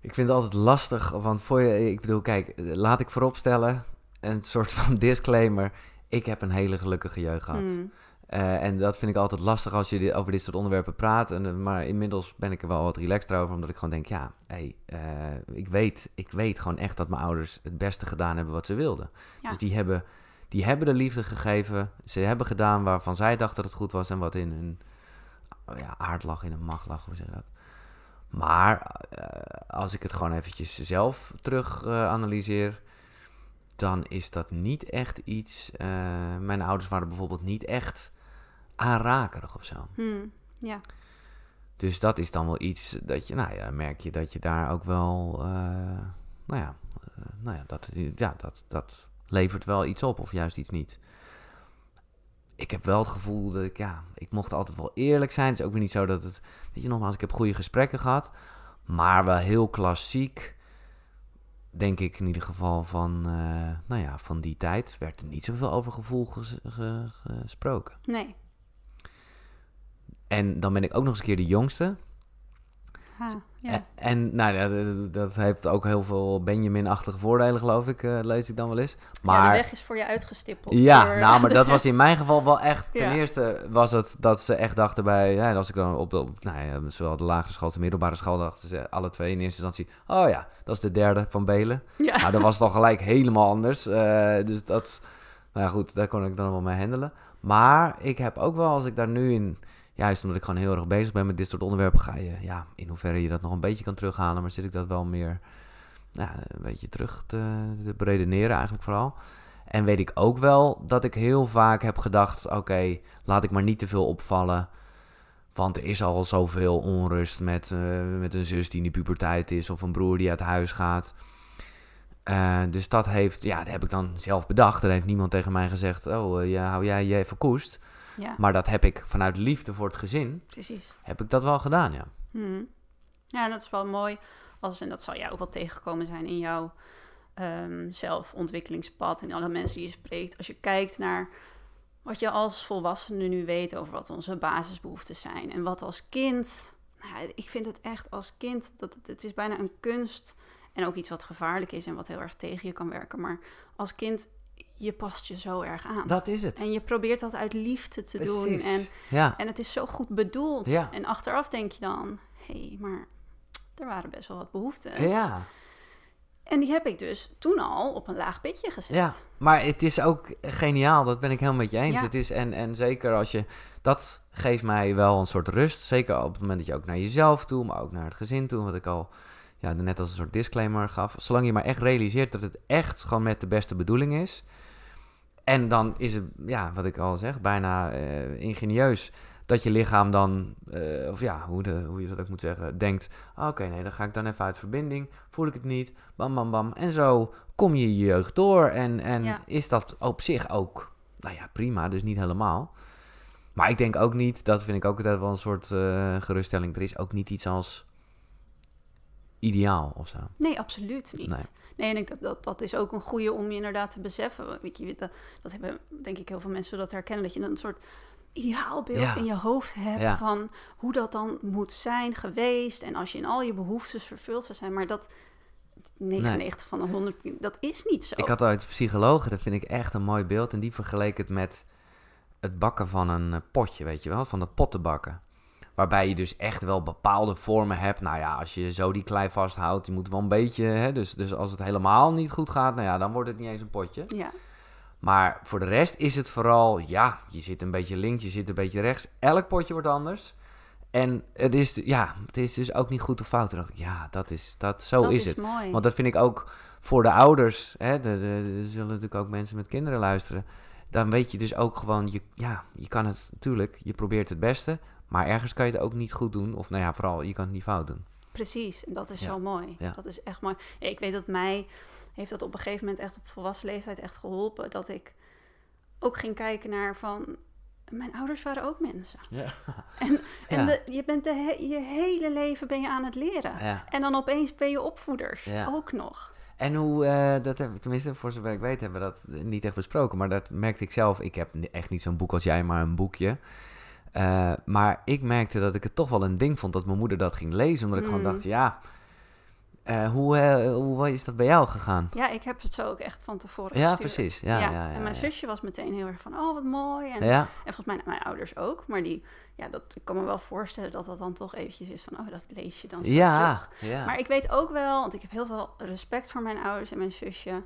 [SPEAKER 2] Ik vind het altijd lastig, want voor je, ik bedoel, kijk, eh, laat ik vooropstellen, een soort van disclaimer. Ik heb een hele gelukkige jeugd gehad.
[SPEAKER 1] Hmm.
[SPEAKER 2] Eh, en dat vind ik altijd lastig als je over dit soort onderwerpen praat. En, eh, maar inmiddels ben ik er wel wat relaxed over, omdat ik gewoon denk, ja, hey, eh, ik, weet, ik weet gewoon echt dat mijn ouders het beste gedaan hebben wat ze wilden.
[SPEAKER 1] Ja.
[SPEAKER 2] Dus die hebben, die hebben de liefde gegeven. Ze hebben gedaan waarvan zij dachten dat het goed was en wat in hun ja, aard lag, in hun macht lag, hoe zeg je dat? Maar als ik het gewoon eventjes zelf terug analyseer, dan is dat niet echt iets. eh, mijn ouders waren bijvoorbeeld niet echt aanrakerig of zo.
[SPEAKER 1] Hmm, ja.
[SPEAKER 2] Dus dat is dan wel iets dat je, nou ja, merk je dat je daar ook wel, eh, nou ja, eh, nou ja, dat, ja dat, dat levert wel iets op of juist iets niet. Ik heb wel het gevoel dat ik, ja, ik mocht altijd wel eerlijk zijn. Het is ook weer niet zo dat het, weet je nogmaals, ik heb goede gesprekken gehad, maar wel heel klassiek, denk ik in ieder geval van, eh, nou ja, van die tijd werd er niet zoveel over gevoel ges- ge- gesproken.
[SPEAKER 1] Nee.
[SPEAKER 2] En dan ben ik ook nog eens een keer de jongste.
[SPEAKER 1] Ja.
[SPEAKER 2] En, nou, ja, dat- dat heeft ook heel veel Benjamin-achtige voordelen, geloof ik, eh, lees ik dan wel eens.
[SPEAKER 1] ja, de
[SPEAKER 2] Maar
[SPEAKER 1] weg is voor je uitgestippeld.
[SPEAKER 2] ja,
[SPEAKER 1] door-
[SPEAKER 2] nou, maar dat was in mijn geval wel echt. Ten
[SPEAKER 1] Ja.
[SPEAKER 2] eerste was het dat ze echt dachten bij, ja, als ik dan op, de, op nou ja, zowel de lagere school als de middelbare school, dachten ze alle twee in eerste instantie, oh ja, dat is de derde van Belen.
[SPEAKER 1] Ja.
[SPEAKER 2] Nou, dat was dan gelijk helemaal anders. Eh, dus dat, nou ja, goed, daar kon ik dan wel mee handelen. Maar ik heb ook wel, als ik daar nu in, juist omdat ik gewoon heel erg bezig ben met dit soort onderwerpen, ga je, ja, in hoeverre je dat nog een beetje kan terughalen, maar zit ik dat wel meer, een beetje terug te, te beredeneren eigenlijk vooral. En weet ik ook wel dat ik heel vaak heb gedacht, oké, laat ik maar niet te veel opvallen. Want er is al zoveel onrust met, eh, met een zus die in de puberteit is of een broer die uit huis gaat. Eh, dus dat heeft, ja, dat heb ik dan zelf bedacht. Er heeft niemand tegen mij gezegd, oh, eh, ja, hou jij je even koest.
[SPEAKER 1] Ja,
[SPEAKER 2] Maar dat heb ik vanuit liefde voor het gezin,
[SPEAKER 1] precies.
[SPEAKER 2] heb ik dat wel gedaan, ja.
[SPEAKER 1] Hmm. Ja, dat is wel mooi. Als, en dat zal jou ook wel tegengekomen zijn in jouw ehm, zelfontwikkelingspad en alle mensen die je spreekt. Als je kijkt naar wat je als volwassene nu weet over wat onze basisbehoeftes zijn. En wat als kind. Nou, ik vind het echt als kind dat het, het is bijna een kunst. En ook iets wat gevaarlijk is en wat heel erg tegen je kan werken. Maar als kind, je past je zo erg aan.
[SPEAKER 2] Dat is het.
[SPEAKER 1] En je probeert dat uit liefde te doen. En
[SPEAKER 2] Ja,
[SPEAKER 1] en het is zo goed bedoeld.
[SPEAKER 2] Ja.
[SPEAKER 1] En achteraf denk je dan, hé, hey, maar er waren best wel wat behoeftes.
[SPEAKER 2] ja.
[SPEAKER 1] En die heb ik dus toen al op een laag pitje gezet.
[SPEAKER 2] Ja, maar het is ook geniaal, dat ben ik helemaal met je eens.
[SPEAKER 1] Ja.
[SPEAKER 2] Het is, en, en zeker als je, dat geeft mij wel een soort rust. Zeker op het moment dat je ook naar jezelf toe, maar ook naar het gezin toe. Wat ik al ja, net als een soort disclaimer gaf. Zolang je maar echt realiseert dat het echt gewoon met de beste bedoeling is. En dan is het, ja, wat ik al zeg, bijna eh, ingenieus. Dat je lichaam dan, eh, of ja, hoe, de, hoe je dat ook moet zeggen, denkt... Oké, nee, dan ga ik dan even uit verbinding. Voel ik het niet, bam, bam, bam. En zo kom je je jeugd door. En, en
[SPEAKER 1] Ja.
[SPEAKER 2] is dat op zich ook, nou ja, prima, dus niet helemaal. Maar ik denk ook niet, dat vind ik ook altijd wel een soort eh, geruststelling. Er is ook niet iets als ideaal of zo.
[SPEAKER 1] Nee, absoluut niet.
[SPEAKER 2] Nee.
[SPEAKER 1] Nee, en ik, dat, dat, dat is ook een goede om je inderdaad te beseffen. Weet je, dat, dat hebben denk ik heel veel mensen dat herkennen. Dat je een soort ideaalbeeld
[SPEAKER 2] Ja.
[SPEAKER 1] in je hoofd hebt
[SPEAKER 2] Ja.
[SPEAKER 1] van hoe dat dan moet zijn geweest. En als je in al je behoeftes vervuld zou zijn. Maar dat 99 van de 100, dat is niet zo.
[SPEAKER 2] Ik had ooit psychologen, dat vind ik echt een mooi beeld. En die vergeleek het met het bakken van een potje, weet je wel, van dat pottenbakken. Waarbij je dus echt wel bepaalde vormen hebt. Nou ja, als je zo die klei vasthoudt, je moet wel een beetje, hè, dus, dus als het helemaal niet goed gaat, nou ja, dan wordt het niet eens een potje.
[SPEAKER 1] Ja,
[SPEAKER 2] Maar voor de rest is het vooral, ja, je zit een beetje links, je zit een beetje rechts. Elk potje wordt anders. En het is, ja, het is dus ook niet goed of fout. Dacht ik, ja, dat is, dat, zo
[SPEAKER 1] dat
[SPEAKER 2] is,
[SPEAKER 1] is,
[SPEAKER 2] het.
[SPEAKER 1] mooi.
[SPEAKER 2] Want dat vind ik ook voor de ouders. Hè, de, de- er zullen natuurlijk ook mensen met kinderen luisteren. Dan weet je dus ook gewoon, je, ja, je kan het natuurlijk, je probeert het beste. Maar ergens kan je het ook niet goed doen. Of nou ja, vooral, je kan het niet fout doen.
[SPEAKER 1] Precies, en dat is
[SPEAKER 2] Ja.
[SPEAKER 1] zo mooi.
[SPEAKER 2] Ja.
[SPEAKER 1] Dat is echt mooi. Ik weet dat mij heeft dat op een gegeven moment echt op volwassen leeftijd echt geholpen. Dat ik ook ging kijken naar van. Mijn ouders waren ook mensen.
[SPEAKER 2] Ja.
[SPEAKER 1] En, en de, je bent de he- je hele leven ben je aan het leren.
[SPEAKER 2] Ja.
[SPEAKER 1] En dan opeens ben je opvoeders.
[SPEAKER 2] Ja.
[SPEAKER 1] Ook nog.
[SPEAKER 2] En hoe, eh, dat hebben tenminste voor zover ik weet, hebben we dat niet echt besproken. Maar dat merkte ik zelf. Ik heb echt niet zo'n boek als jij, maar een boekje. Eh, maar ik merkte dat ik het toch wel een ding vond dat mijn moeder dat ging lezen. Omdat ik gewoon
[SPEAKER 1] Mm.
[SPEAKER 2] dacht, ja, eh, hoe, eh, hoe is dat bij jou gegaan?
[SPEAKER 1] Ja, ik heb het zo ook echt van tevoren
[SPEAKER 2] Ja,
[SPEAKER 1] gestuurd.
[SPEAKER 2] precies. Ja, ja, ja,
[SPEAKER 1] en mijn
[SPEAKER 2] ja.
[SPEAKER 1] zusje was meteen heel erg van, oh, wat mooi. En,
[SPEAKER 2] Ja,
[SPEAKER 1] en volgens mij mijn ouders ook. Maar die, ja, dat, ik kan me wel voorstellen dat dat dan toch eventjes is van, oh, dat lees je dan zo terug.
[SPEAKER 2] ja, ja.
[SPEAKER 1] Maar ik weet ook wel, want ik heb heel veel respect voor mijn ouders en mijn zusje.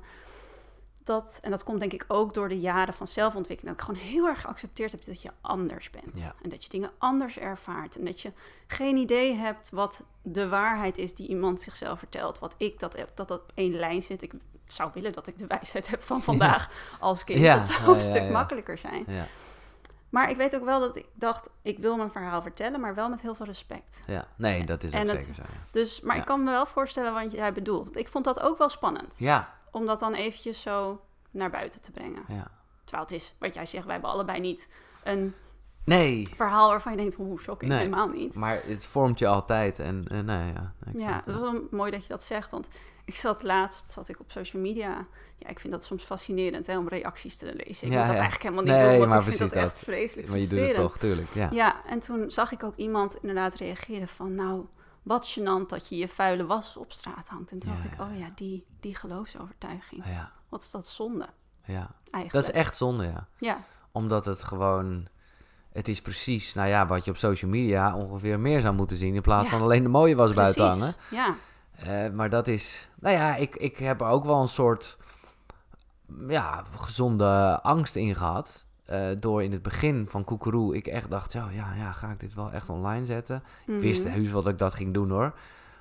[SPEAKER 1] Dat, en dat komt denk ik ook door de jaren van zelfontwikkeling, dat ik gewoon heel erg geaccepteerd heb dat je anders bent.
[SPEAKER 2] Ja.
[SPEAKER 1] En dat je dingen anders ervaart. En dat je geen idee hebt wat de waarheid is die iemand zichzelf vertelt. Wat ik dat heb, dat dat op één lijn zit. Ik zou willen dat ik de wijsheid heb van vandaag als kind.
[SPEAKER 2] Ja.
[SPEAKER 1] Dat zou een stuk makkelijker zijn.
[SPEAKER 2] Ja,
[SPEAKER 1] Maar ik weet ook wel dat ik dacht, ik wil mijn verhaal vertellen, maar wel met heel veel respect.
[SPEAKER 2] ja. Nee, dat is ook
[SPEAKER 1] En het-
[SPEAKER 2] zeker zo.
[SPEAKER 1] Dus, maar ik kan me wel voorstellen wat jij bedoelt. Ik vond dat ook wel spannend.
[SPEAKER 2] ja,
[SPEAKER 1] Om dat dan eventjes zo naar buiten te brengen.
[SPEAKER 2] ja.
[SPEAKER 1] Terwijl het is, wat jij zegt, wij hebben allebei niet een
[SPEAKER 2] Nee,
[SPEAKER 1] verhaal waarvan je denkt, hoe shocking,
[SPEAKER 2] Nee.
[SPEAKER 1] helemaal niet.
[SPEAKER 2] maar het vormt je altijd. En eh, nee, ja. Ik
[SPEAKER 1] Ja, dat is wel mooi dat je dat zegt. Want ik zat laatst, zat ik op social media. Ja, ik vind dat soms fascinerend hè, om reacties te lezen. Ik
[SPEAKER 2] Ja,
[SPEAKER 1] moet dat
[SPEAKER 2] ja.
[SPEAKER 1] eigenlijk helemaal niet
[SPEAKER 2] Nee,
[SPEAKER 1] doen, want
[SPEAKER 2] maar
[SPEAKER 1] ik vind dat
[SPEAKER 2] precies
[SPEAKER 1] echt
[SPEAKER 2] dat.
[SPEAKER 1] vreselijk
[SPEAKER 2] Maar je doet het toch, tuurlijk. Ja.
[SPEAKER 1] Ja, en toen zag ik ook iemand inderdaad reageren van... nou, wat gênant dat je je vuile was op straat hangt. En toen
[SPEAKER 2] Ja,
[SPEAKER 1] dacht ik, oh ja, die, die geloofsovertuiging.
[SPEAKER 2] ja,
[SPEAKER 1] Wat is dat zonde,
[SPEAKER 2] ja.
[SPEAKER 1] eigenlijk.
[SPEAKER 2] Dat is echt zonde, ja.
[SPEAKER 1] Ja,
[SPEAKER 2] Omdat het gewoon... Het is precies, nou ja, wat je op social media ongeveer meer zou moeten zien... in plaats
[SPEAKER 1] Ja.
[SPEAKER 2] van alleen de mooie was buiten hangen.
[SPEAKER 1] Ja,
[SPEAKER 2] Eh, maar dat is... Nou ja, ik, ik heb er ook wel een soort... Ja, gezonde angst in gehad. Eh, door in het begin van Koekeroe... ik echt dacht, ja, ja, ja, ga ik dit wel echt online zetten? Ik wist
[SPEAKER 1] Mhm.
[SPEAKER 2] heus wel dat ik dat ging doen, hoor.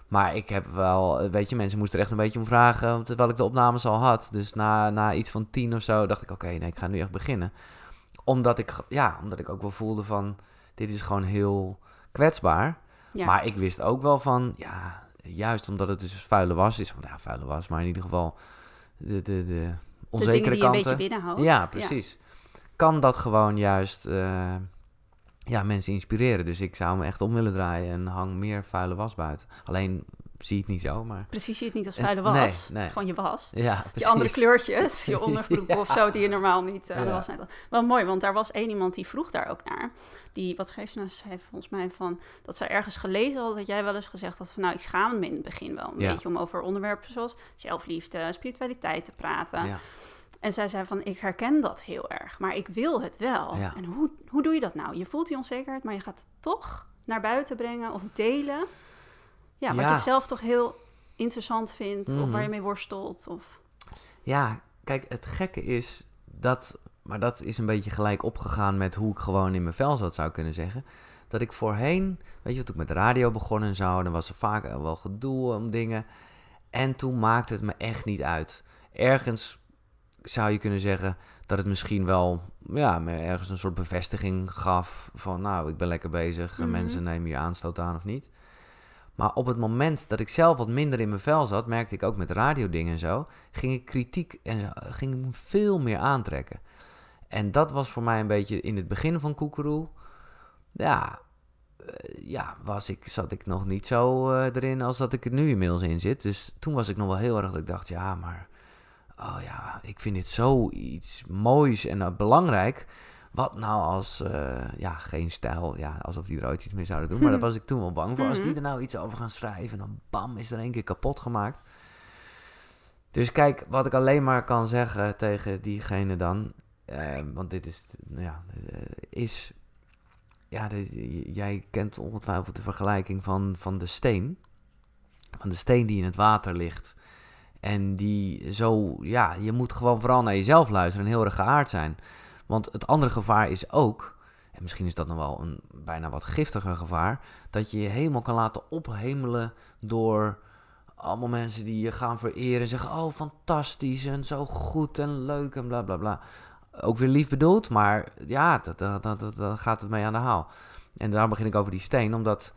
[SPEAKER 2] Maar ik heb wel... eh, Weet je, mensen moesten er echt een beetje om vragen... terwijl ik de opnames al had. Dus na, na iets van tien of zo dacht ik... oké, nee, ik ga nu echt beginnen. Omdat ik, ja, omdat ik ook wel voelde van... dit is gewoon heel kwetsbaar.
[SPEAKER 1] ja.
[SPEAKER 2] Maar ik wist ook wel van, ja, juist omdat het dus vuile was is, van ja, vuile was, maar in ieder geval de, de, de
[SPEAKER 1] de
[SPEAKER 2] onzekere
[SPEAKER 1] dingen die je een beetje
[SPEAKER 2] kanten.
[SPEAKER 1] binnenhoudt.
[SPEAKER 2] Ja, precies. Kan dat gewoon juist eh, ja, mensen inspireren. Dus ik zou me echt om willen draaien en hang meer vuile was buiten. Alleen zie ik niet zo, maar
[SPEAKER 1] Precies, zie je het niet als vuile was.
[SPEAKER 2] nee.
[SPEAKER 1] Gewoon je was.
[SPEAKER 2] ja,
[SPEAKER 1] Je andere kleurtjes, je onderbroek
[SPEAKER 2] Ja.
[SPEAKER 1] of zo, die je normaal niet
[SPEAKER 2] Ja.
[SPEAKER 1] was net. Wel mooi, want daar was één iemand die vroeg daar ook naar. Die, wat schreef ze nou? Ze schreef volgens mij van, dat zij ergens gelezen had, dat jij wel eens gezegd had van, nou, ik schaam me in het begin wel een
[SPEAKER 2] Ja.
[SPEAKER 1] beetje om over onderwerpen zoals zelfliefde, spiritualiteit te praten.
[SPEAKER 2] Ja.
[SPEAKER 1] En zij zei van, ik herken dat heel erg, maar ik wil het wel.
[SPEAKER 2] Ja.
[SPEAKER 1] En hoe, hoe doe je dat nou? Je voelt die onzekerheid, maar je gaat het toch naar buiten brengen of delen. Ja, wat
[SPEAKER 2] Ja.
[SPEAKER 1] je zelf toch heel interessant vindt, of
[SPEAKER 2] Mhm.
[SPEAKER 1] waar je mee worstelt. Of...
[SPEAKER 2] Ja, kijk, het gekke is dat, maar dat is een beetje gelijk opgegaan met hoe ik gewoon in mijn vel zat, zou kunnen zeggen. Dat ik voorheen, weet je, toen ik met de radio begon en zo, dan was er vaak wel gedoe om dingen. En toen maakte het me echt niet uit. Ergens zou je kunnen zeggen dat het misschien wel, ja, me ergens een soort bevestiging gaf van, nou, ik ben lekker bezig,
[SPEAKER 1] Mhm.
[SPEAKER 2] mensen nemen hier aanstoot aan of niet. Maar op het moment dat ik zelf wat minder in mijn vel zat, merkte ik ook met radiodingen en zo, ging ik kritiek en ging ik me veel meer aantrekken. En dat was voor mij een beetje in het begin van Koekeroe. Ja, eh, ja was ik, zat ik nog niet zo eh, erin als dat ik er nu inmiddels in zit. Dus toen was ik nog wel heel erg dat ik dacht, ja, maar oh ja, ik vind dit zoiets moois en eh, belangrijk. Wat nou als, eh, ja, geen stijl, ja, alsof die er ooit iets mee zouden doen. Maar daar was ik toen wel bang voor. Als die
[SPEAKER 1] Mhm.
[SPEAKER 2] er nou iets over gaan schrijven, dan bam, is er één keer kapot gemaakt. Dus kijk, wat ik alleen maar kan zeggen tegen diegene dan, eh, want dit is, nou ja, is, ja, dit- jij kent ongetwijfeld de vergelijking van, van de steen. Van de steen die in het water ligt. En die zo, ja, je moet gewoon vooral naar jezelf luisteren en heel erg geaard zijn. Want het andere gevaar is ook, en misschien is dat nog wel een bijna wat giftiger gevaar, dat je je helemaal kan laten ophemelen door allemaal mensen die je gaan vereren en zeggen: Oh, fantastisch en zo goed en leuk en bla bla bla. Ook weer lief bedoeld, maar ja, dat, dat, dat, dat- daar gaat het mee aan de haal. En daarom begin ik over die steen, omdat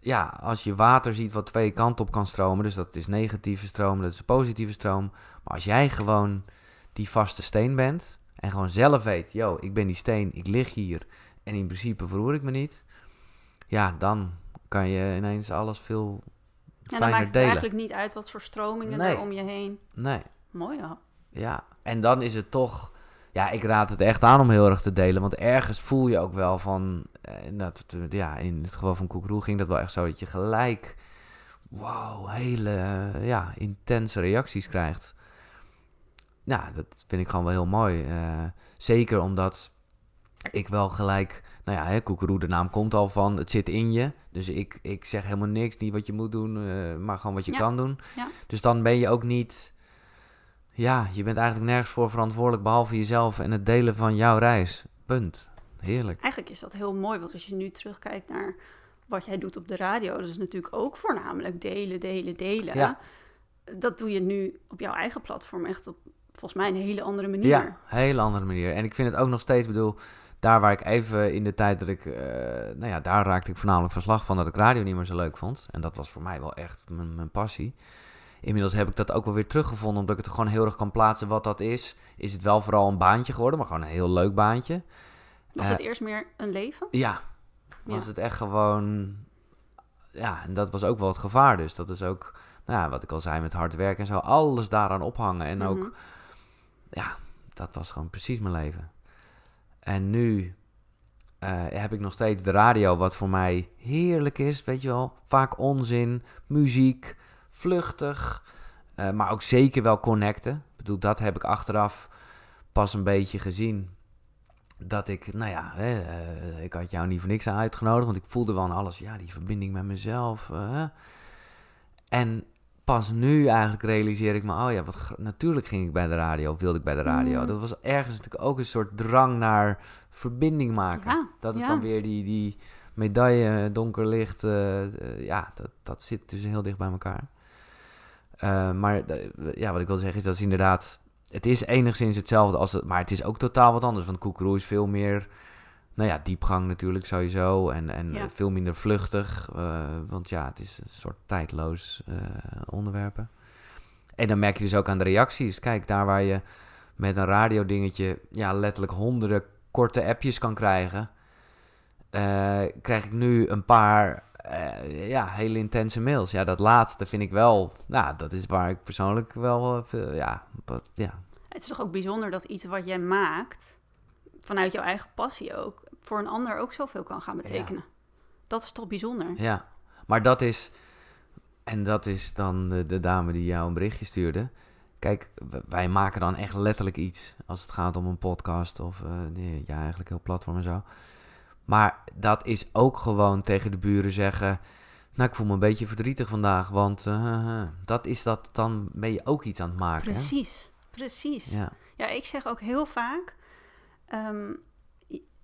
[SPEAKER 2] ja, als je water ziet wat twee kanten op kan stromen, dus dat is negatieve stroom, dat is positieve stroom. Maar als jij gewoon die vaste steen bent en gewoon zelf weet, yo, ik ben die steen, ik lig hier en in principe verroer ik me niet, ja, dan kan je ineens alles veel
[SPEAKER 1] En dan maakt het
[SPEAKER 2] delen.
[SPEAKER 1] eigenlijk niet uit wat voor stromingen
[SPEAKER 2] Nee.
[SPEAKER 1] er om je heen.
[SPEAKER 2] Nee,
[SPEAKER 1] Mooi wel.
[SPEAKER 2] ja. En dan is het toch, ja, ik raad het echt aan om heel erg te delen, want ergens voel je ook wel van, en dat, ja, in het geval van Koekroe ging dat wel echt zo, dat je gelijk, wauw, hele, eh, ja, intense reacties krijgt. Nou, dat vind ik gewoon wel heel mooi. eh, zeker omdat ik wel gelijk, nou ja, hè, Koekeroe, de naam komt al van, het zit in je. Dus ik, ik zeg helemaal niks, niet wat je moet doen, eh, maar gewoon wat je
[SPEAKER 1] Ja,
[SPEAKER 2] kan doen.
[SPEAKER 1] ja.
[SPEAKER 2] Dus dan ben je ook niet, ja, je bent eigenlijk nergens voor verantwoordelijk behalve jezelf en het delen van jouw reis. Punt. Heerlijk.
[SPEAKER 1] Eigenlijk is dat heel mooi, want als je nu terugkijkt naar wat jij doet op de radio, dat is natuurlijk ook voornamelijk delen, delen, delen.
[SPEAKER 2] Ja.
[SPEAKER 1] Dat doe je nu op jouw eigen platform echt op volgens mij een hele andere manier.
[SPEAKER 2] Ja, hele andere manier. En ik vind het ook nog steeds, bedoel, daar waar ik even in de tijd dat ik, eh, nou ja, daar raakte ik voornamelijk verslag van dat ik radio niet meer zo leuk vond. En dat was voor mij wel echt mijn, mijn passie. Inmiddels heb ik dat ook wel weer teruggevonden, omdat ik het gewoon heel erg kan plaatsen wat dat is. Is het wel vooral een baantje geworden, maar gewoon een heel leuk baantje.
[SPEAKER 1] Was
[SPEAKER 2] Eh,
[SPEAKER 1] het eerst meer een leven?
[SPEAKER 2] Ja, was
[SPEAKER 1] Ja.
[SPEAKER 2] het echt gewoon. Ja, en dat was ook wel het gevaar. Dus dat is ook, nou ja, wat ik al zei met hard werken en zo, alles daaraan ophangen. En ook,
[SPEAKER 1] Mhm.
[SPEAKER 2] ja, dat was gewoon precies mijn leven. En nu eh, heb ik nog steeds de radio, wat voor mij heerlijk is, weet je wel. Vaak onzin, muziek, vluchtig, eh, maar ook zeker wel connecten. Ik bedoel, dat heb ik achteraf pas een beetje gezien. Dat ik, nou ja, hè, eh, ik had jou niet voor niks aan uitgenodigd, want ik voelde wel aan alles, ja, die verbinding met mezelf. eh, en pas nu eigenlijk realiseer ik me, oh ja, wat, natuurlijk ging ik bij de radio, wilde ik bij de radio.
[SPEAKER 1] Mm.
[SPEAKER 2] Dat was ergens natuurlijk ook een soort drang naar verbinding maken.
[SPEAKER 1] Ja,
[SPEAKER 2] dat is
[SPEAKER 1] ja.
[SPEAKER 2] dan weer die, die medaille, donker licht, eh, eh, ja, dat, dat zit dus heel dicht bij elkaar. Eh, maar eh, ja, wat ik wil zeggen is, dat is inderdaad, het is enigszins hetzelfde, als het, maar het is ook totaal wat anders. Want Koekeroe is veel meer, nou ja, diepgang natuurlijk sowieso en, en
[SPEAKER 1] Ja.
[SPEAKER 2] veel minder vluchtig. eh, want ja, het is een soort tijdloos eh, onderwerpen. En dan merk je dus ook aan de reacties. Kijk, daar waar je met een radiodingetje ja, letterlijk honderden korte appjes kan krijgen, eh, krijg ik nu een paar eh, ja, hele intense mails. Ja, dat laatste vind ik wel, nou, dat is waar ik persoonlijk wel, eh, ja,
[SPEAKER 1] Het is toch ook bijzonder dat iets wat jij maakt, vanuit jouw eigen passie ook, voor een ander ook zoveel kan gaan betekenen. Dat is toch bijzonder?
[SPEAKER 2] Ja, maar dat is. En dat is dan de, de dame die jou een berichtje stuurde. Kijk, wij maken dan echt letterlijk iets. Als het gaat om een podcast of. nee, ja, eigenlijk heel platform en zo. Maar dat is ook gewoon tegen de buren zeggen. Nou, ik voel me een beetje verdrietig vandaag. Want eh, dat is dat. Dan ben je ook iets aan het maken. hè?
[SPEAKER 1] Precies, precies. Ja.
[SPEAKER 2] Ja,
[SPEAKER 1] ik zeg ook heel vaak, ehm,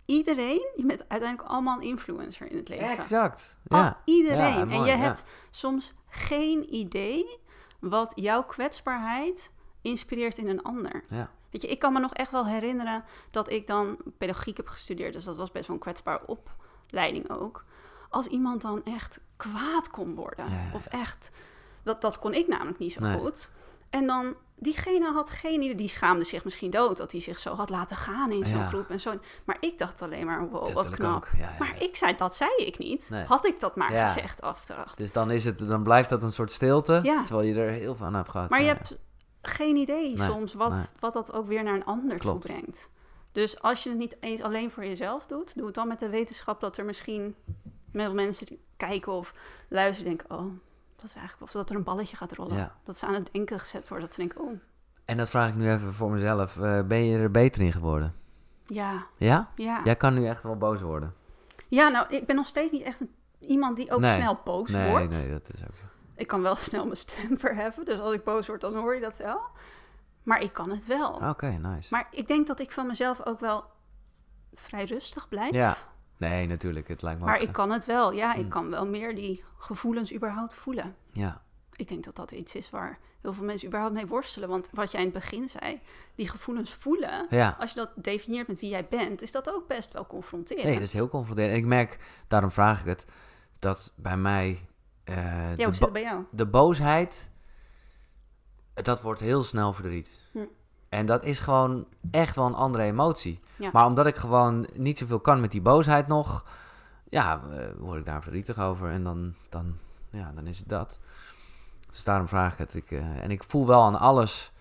[SPEAKER 1] iedereen, je bent uiteindelijk allemaal een influencer in het leven.
[SPEAKER 2] exact.
[SPEAKER 1] Al-
[SPEAKER 2] Ja.
[SPEAKER 1] iedereen.
[SPEAKER 2] Ja,
[SPEAKER 1] en je
[SPEAKER 2] ja.
[SPEAKER 1] hebt soms geen idee wat jouw kwetsbaarheid inspireert in een ander.
[SPEAKER 2] Ja.
[SPEAKER 1] Weet je, ik kan me nog echt wel herinneren dat ik dan pedagogiek heb gestudeerd. Dus dat was best wel een kwetsbare opleiding ook. Als iemand dan echt kwaad kon worden.
[SPEAKER 2] Ja.
[SPEAKER 1] Of echt, dat, dat kon ik namelijk niet zo
[SPEAKER 2] Nee.
[SPEAKER 1] goed. En dan, diegene had geen idee, die schaamde zich misschien dood dat hij zich zo had laten gaan in zo'n
[SPEAKER 2] Ja.
[SPEAKER 1] groep en zo. Maar ik dacht alleen maar, wow,
[SPEAKER 2] Dat
[SPEAKER 1] wat knap.
[SPEAKER 2] Ja,
[SPEAKER 1] Maar ik zei, dat zei ik niet.
[SPEAKER 2] Nee.
[SPEAKER 1] Had ik dat maar gezegd achteraf.
[SPEAKER 2] Dus dan, is het, dan blijft dat een soort stilte. Terwijl je er heel veel aan hebt gehad.
[SPEAKER 1] Maar je hebt geen idee
[SPEAKER 2] Nee,
[SPEAKER 1] soms wat,
[SPEAKER 2] nee.
[SPEAKER 1] wat dat ook weer naar een ander
[SPEAKER 2] Klopt.
[SPEAKER 1] toe brengt. Dus als je het niet eens alleen voor jezelf doet, doe het dan met de wetenschap dat er misschien met mensen die kijken of luisteren denken, oh, dat is eigenlijk of dat er een balletje gaat rollen.
[SPEAKER 2] Ja.
[SPEAKER 1] Dat ze aan het denken gezet worden. Dat ze denken, oh,
[SPEAKER 2] En dat vraag ik nu even voor mezelf. Eh, ben je er beter in geworden?
[SPEAKER 1] ja,
[SPEAKER 2] Ja?
[SPEAKER 1] ja.
[SPEAKER 2] Jij kan nu echt wel boos worden.
[SPEAKER 1] Ja, nou, ik ben nog steeds niet echt een, iemand die ook
[SPEAKER 2] Nee.
[SPEAKER 1] snel boos
[SPEAKER 2] Nee,
[SPEAKER 1] wordt.
[SPEAKER 2] nee, dat is ook zo.
[SPEAKER 1] Ik kan wel snel mijn stem verheffen, dus als ik boos word, dan hoor je dat wel. Maar ik kan het wel.
[SPEAKER 2] Oké, nice.
[SPEAKER 1] Maar ik denk dat ik van mezelf ook wel vrij rustig blijf.
[SPEAKER 2] Ja. Nee, natuurlijk. Het lijkt me
[SPEAKER 1] Maar
[SPEAKER 2] ook,
[SPEAKER 1] ik kan het wel. Ja, ik
[SPEAKER 2] Mm.
[SPEAKER 1] kan wel meer die gevoelens überhaupt voelen.
[SPEAKER 2] Ja.
[SPEAKER 1] Ik denk dat dat iets is waar heel veel mensen überhaupt mee worstelen. Want wat jij in het begin zei, die gevoelens voelen.
[SPEAKER 2] Ja.
[SPEAKER 1] Als je dat definieert met wie jij bent, is dat ook best wel confronterend.
[SPEAKER 2] Nee, dat is heel confronterend. En ik merk, daarom vraag ik het, dat bij mij... eh,
[SPEAKER 1] Ja, hoe zit het bij jou?
[SPEAKER 2] de boosheid, dat wordt heel snel verdriet.
[SPEAKER 1] Hm.
[SPEAKER 2] En dat is gewoon echt wel een andere emotie.
[SPEAKER 1] Ja.
[SPEAKER 2] Maar omdat ik gewoon niet zoveel kan met die boosheid nog, ja, eh, word ik daar verdrietig over. En dan, dan, ja, dan is het dat. Dus daarom vraag ik het. Ik, eh, en ik voel wel aan alles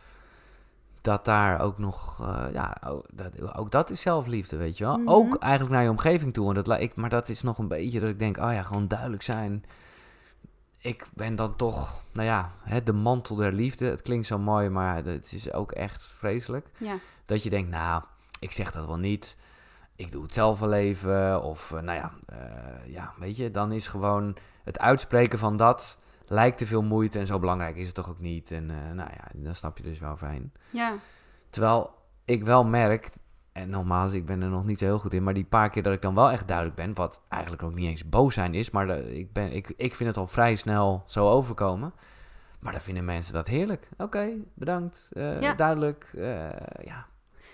[SPEAKER 2] dat daar ook nog, ja, ook dat, ook dat is zelfliefde, weet je wel.
[SPEAKER 1] Mhm.
[SPEAKER 2] Ook eigenlijk naar je omgeving toe. En dat, ik, maar dat is nog een beetje dat ik denk, oh ja, gewoon duidelijk zijn. Ik ben dan toch, nou ja, hè, de mantel der liefde. Het klinkt zo mooi, maar het is ook echt vreselijk.
[SPEAKER 1] Ja,
[SPEAKER 2] Dat je denkt, nou, ik zeg dat wel niet. Ik doe het zelf wel even. Of, eh, nou ja, eh, ja, weet je, dan is gewoon het uitspreken van dat lijkt te veel moeite en zo belangrijk is het toch ook niet. En eh, nou ja, dan snap je dus wel overheen.
[SPEAKER 1] Ja.
[SPEAKER 2] Terwijl ik wel merk, en nogmaals, ik ben er nog niet zo heel goed in, maar die paar keer dat ik dan wel echt duidelijk ben, wat eigenlijk ook niet eens boos zijn is, maar de- ik, ben, ik, ik vind het al vrij snel zo overkomen. Maar dan vinden mensen dat heerlijk. Oké, bedankt. eh,
[SPEAKER 1] Ja.
[SPEAKER 2] Duidelijk. eh, ja.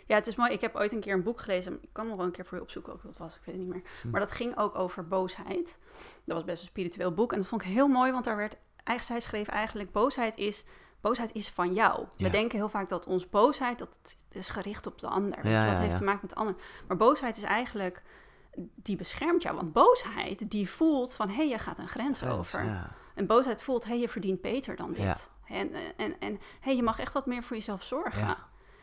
[SPEAKER 1] Ja, het is mooi. Ik heb ooit een keer een boek gelezen. Ik kan nog wel een keer voor je opzoeken ook wat was. Ik weet het niet meer.
[SPEAKER 2] Hm.
[SPEAKER 1] Maar dat ging ook over boosheid. Dat was best een spiritueel boek. En dat vond ik heel mooi, want daar werd eigenlijk, zij schreef eigenlijk, boosheid is, boosheid is van jou. We denken heel vaak dat ons boosheid, dat is gericht op de ander.
[SPEAKER 2] Ja,
[SPEAKER 1] wat heeft te maken met de ander. Maar boosheid is eigenlijk, die beschermt jou. Want boosheid, die voelt van, hé, hey, je gaat een grens over.
[SPEAKER 2] Ja.
[SPEAKER 1] En boosheid voelt, hé, hey, je verdient beter dan dit.
[SPEAKER 2] Ja.
[SPEAKER 1] En, en, en, en hey, je mag echt wat meer voor jezelf zorgen.
[SPEAKER 2] Ja.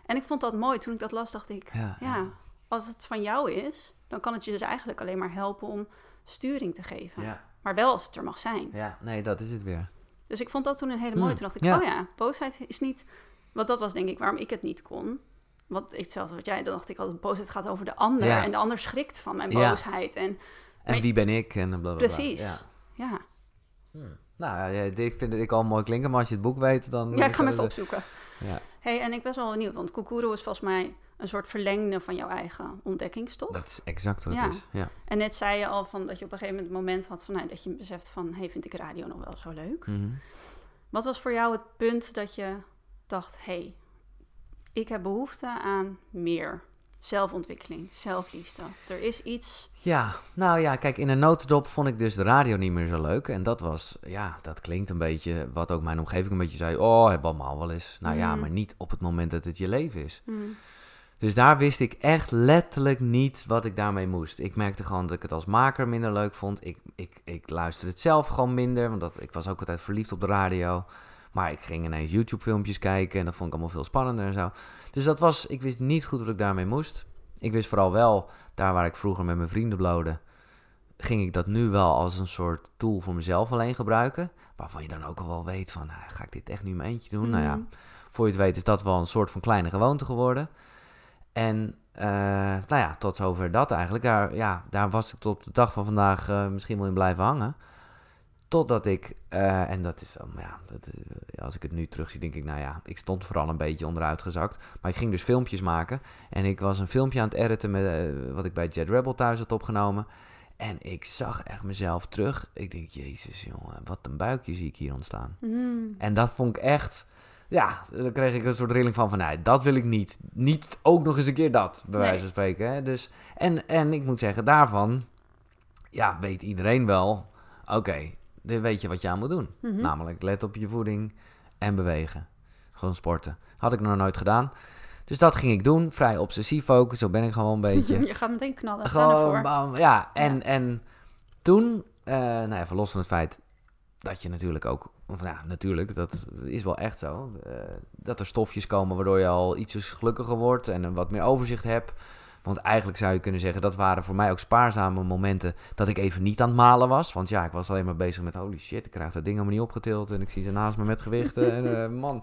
[SPEAKER 1] En ik vond dat mooi. Toen ik dat las, dacht ik,
[SPEAKER 2] Ja,
[SPEAKER 1] ja, als het van jou is, dan kan het je dus eigenlijk alleen maar helpen om sturing te geven.
[SPEAKER 2] Ja.
[SPEAKER 1] Maar wel als het er mag zijn.
[SPEAKER 2] ja, nee, dat is het weer.
[SPEAKER 1] Dus ik vond dat toen een hele mooie.
[SPEAKER 2] Hmm,
[SPEAKER 1] Toen dacht ik,
[SPEAKER 2] ja.
[SPEAKER 1] oh ja, boosheid is niet... Want dat was denk ik waarom ik het niet kon. Want hetzelfde wat jij, dan dacht ik altijd, boosheid gaat over de ander.
[SPEAKER 2] Ja.
[SPEAKER 1] En de ander schrikt van mijn
[SPEAKER 2] Ja.
[SPEAKER 1] boosheid. En
[SPEAKER 2] En wie ben ik? En blablabla.
[SPEAKER 1] precies,
[SPEAKER 2] Ja.
[SPEAKER 1] ja.
[SPEAKER 2] Nou ja, ik vind het ik al mooi klinken, maar als je het boek weet, dan...
[SPEAKER 1] Ja, ik ga hem even opzoeken.
[SPEAKER 2] Ja,
[SPEAKER 1] hey, en ik ben wel benieuwd, want Kukuru is volgens mij een soort verlengde van jouw eigen ontdekkingstocht.
[SPEAKER 2] dat is exact wat
[SPEAKER 1] Ja.
[SPEAKER 2] het is. Ja.
[SPEAKER 1] En net zei je al van dat je op een gegeven moment het moment had van nou, dat je beseft van hey, vind ik radio nog wel zo leuk?
[SPEAKER 2] Mhm.
[SPEAKER 1] Wat was voor jou het punt dat je dacht, hey, ik heb behoefte aan meer zelfontwikkeling, zelfliefde. Er is iets.
[SPEAKER 2] Ja, nou ja, kijk, in een notendop vond ik dus de radio niet meer zo leuk. En dat was, ja, dat klinkt een beetje wat ook mijn omgeving een beetje zei. Oh, hebben we allemaal wel eens. Nou ja,
[SPEAKER 1] Mhm.
[SPEAKER 2] maar niet op het moment dat het je leven is.
[SPEAKER 1] Hmm,
[SPEAKER 2] Dus daar wist ik echt letterlijk niet wat ik daarmee moest. Ik merkte gewoon dat ik het als maker minder leuk vond. Ik, ik, ik luisterde het zelf gewoon minder, want dat, ik was ook altijd verliefd op de radio. Maar ik ging ineens YouTube-filmpjes kijken en dat vond ik allemaal veel spannender en zo. Dus dat was, ik wist niet goed wat ik daarmee moest. Ik wist vooral wel, daar waar ik vroeger met mijn vrienden blode, ging ik dat nu wel als een soort tool voor mezelf alleen gebruiken. Waarvan je dan ook al wel weet van, nou, ga ik dit echt nu in mijn eentje doen? Nou ja,
[SPEAKER 1] hmm.
[SPEAKER 2] voor je het weet is dat wel een soort van kleine gewoonte geworden. En eh, nou ja, tot zover dat eigenlijk. Daar, ja, daar was ik tot op de dag van vandaag eh, misschien wel in blijven hangen. Totdat ik, eh, en dat is, dan, ja, dat, eh, als ik het nu terugzie, denk ik, nou ja, ik stond vooral een beetje onderuit gezakt. Maar ik ging dus filmpjes maken. En ik was een filmpje aan het editen met, eh, wat ik bij Jet Rebel thuis had opgenomen. En ik zag echt mezelf terug. Ik denk, jezus jongen, wat een buikje zie ik hier ontstaan.
[SPEAKER 1] Hmm.
[SPEAKER 2] En dat vond ik echt. Ja, dan kreeg ik een soort rilling van van nee, dat wil ik niet. Niet ook nog eens een keer dat, bij
[SPEAKER 1] Nee.
[SPEAKER 2] wijze van spreken. Hè? Dus, en, en ik moet zeggen, daarvan ja, weet iedereen wel. Oké, weet je wat je aan moet doen.
[SPEAKER 1] Mhm.
[SPEAKER 2] Namelijk let op je voeding en bewegen. Gewoon sporten. Had ik nog nooit gedaan. Dus dat ging ik doen. Vrij obsessief ook. Zo ben ik gewoon een beetje.
[SPEAKER 1] Je gaat meteen knallen.
[SPEAKER 2] Gewoon, bam, ja, en,
[SPEAKER 1] Ja.
[SPEAKER 2] en toen, eh nou ja, verlos van het feit dat je natuurlijk ook, of ja, natuurlijk, dat is wel echt zo, eh, dat er stofjes komen waardoor je al iets gelukkiger wordt en een wat meer overzicht hebt. Want eigenlijk zou je kunnen zeggen, dat waren voor mij ook spaarzame momenten dat ik even niet aan het malen was. Want ja, ik was alleen maar bezig met, holy shit, ik krijg dat ding helemaal niet opgetild en ik zie ze naast me met gewichten en eh, man.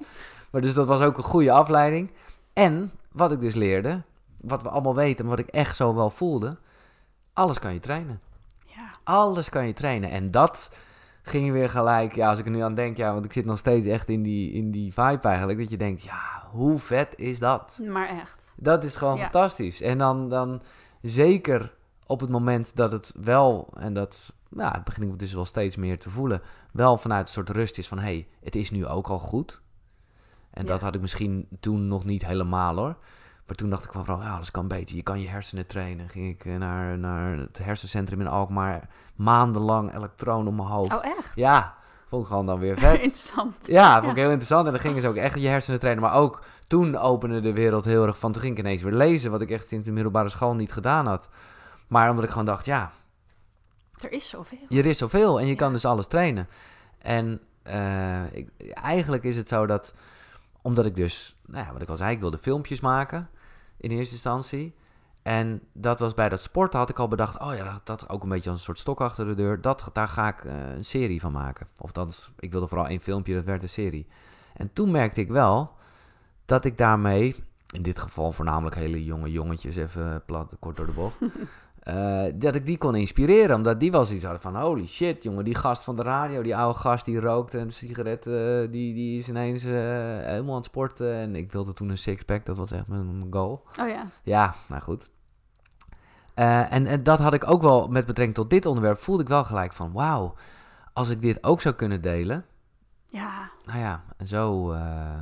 [SPEAKER 2] Maar dus dat was ook een goede afleiding. En wat ik dus leerde, wat we allemaal weten, maar wat ik echt zo wel voelde, alles kan je trainen.
[SPEAKER 1] Ja.
[SPEAKER 2] Alles kan je trainen. En dat ging weer gelijk, ja, als ik er nu aan denk, ja, want ik zit nog steeds echt in die, in die vibe eigenlijk, dat je denkt, ja, hoe vet is dat?
[SPEAKER 1] Maar echt.
[SPEAKER 2] Dat is gewoon
[SPEAKER 1] Ja.
[SPEAKER 2] fantastisch. En dan, dan zeker op het moment dat het wel, en dat, nou, het begin ik dus wel steeds meer te voelen, wel vanuit een soort rust is van, hé, hey, het is nu ook al goed. En
[SPEAKER 1] Ja.
[SPEAKER 2] dat had ik misschien toen nog niet helemaal hoor. Maar toen dacht ik van, vooral, ja, alles kan beter. Je kan je hersenen trainen. Ging ik eh, naar, naar het hersencentrum in Alkmaar. Maandenlang elektronen op mijn hoofd.
[SPEAKER 1] Oh, echt?
[SPEAKER 2] Ja, vond ik gewoon dan weer vet.
[SPEAKER 1] Interessant.
[SPEAKER 2] Ja, vond
[SPEAKER 1] Ja.
[SPEAKER 2] ik heel interessant. En dan gingen ze ook echt je hersenen trainen. Maar ook toen opende de wereld heel erg van... Toen ging ik ineens weer lezen, wat ik echt sinds de middelbare school niet gedaan had. Maar omdat ik gewoon dacht, ja,
[SPEAKER 1] Er is zoveel.
[SPEAKER 2] er is zoveel en je
[SPEAKER 1] Ja.
[SPEAKER 2] kan dus alles trainen. En eh, ik, eigenlijk is het zo dat, omdat ik dus, nou ja, wat ik al zei, ik wilde filmpjes maken in eerste instantie. En dat was bij dat sporten had ik al bedacht, oh ja, dat, dat ook een beetje als een soort stok achter de deur. Dat, daar ga ik eh, een serie van maken. Of dat, ik wilde vooral één filmpje, dat werd een serie. En toen merkte ik wel dat ik daarmee, in dit geval voornamelijk hele jonge jongetjes, even plat, kort door de bocht. eh, dat ik die kon inspireren. Omdat die was iets van, holy shit, jongen, die gast van de radio, die oude gast die rookte een sigaret, eh, die, die is ineens helemaal aan het sporten. En ik wilde toen een sixpack, dat was echt mijn goal.
[SPEAKER 1] Oh ja.
[SPEAKER 2] Ja, nou goed. Eh, en, en dat had ik ook wel met betrekking tot dit onderwerp, voelde ik wel gelijk van, wauw, als ik dit ook zou kunnen delen.
[SPEAKER 1] Ja.
[SPEAKER 2] Nou ja, en zo... eh,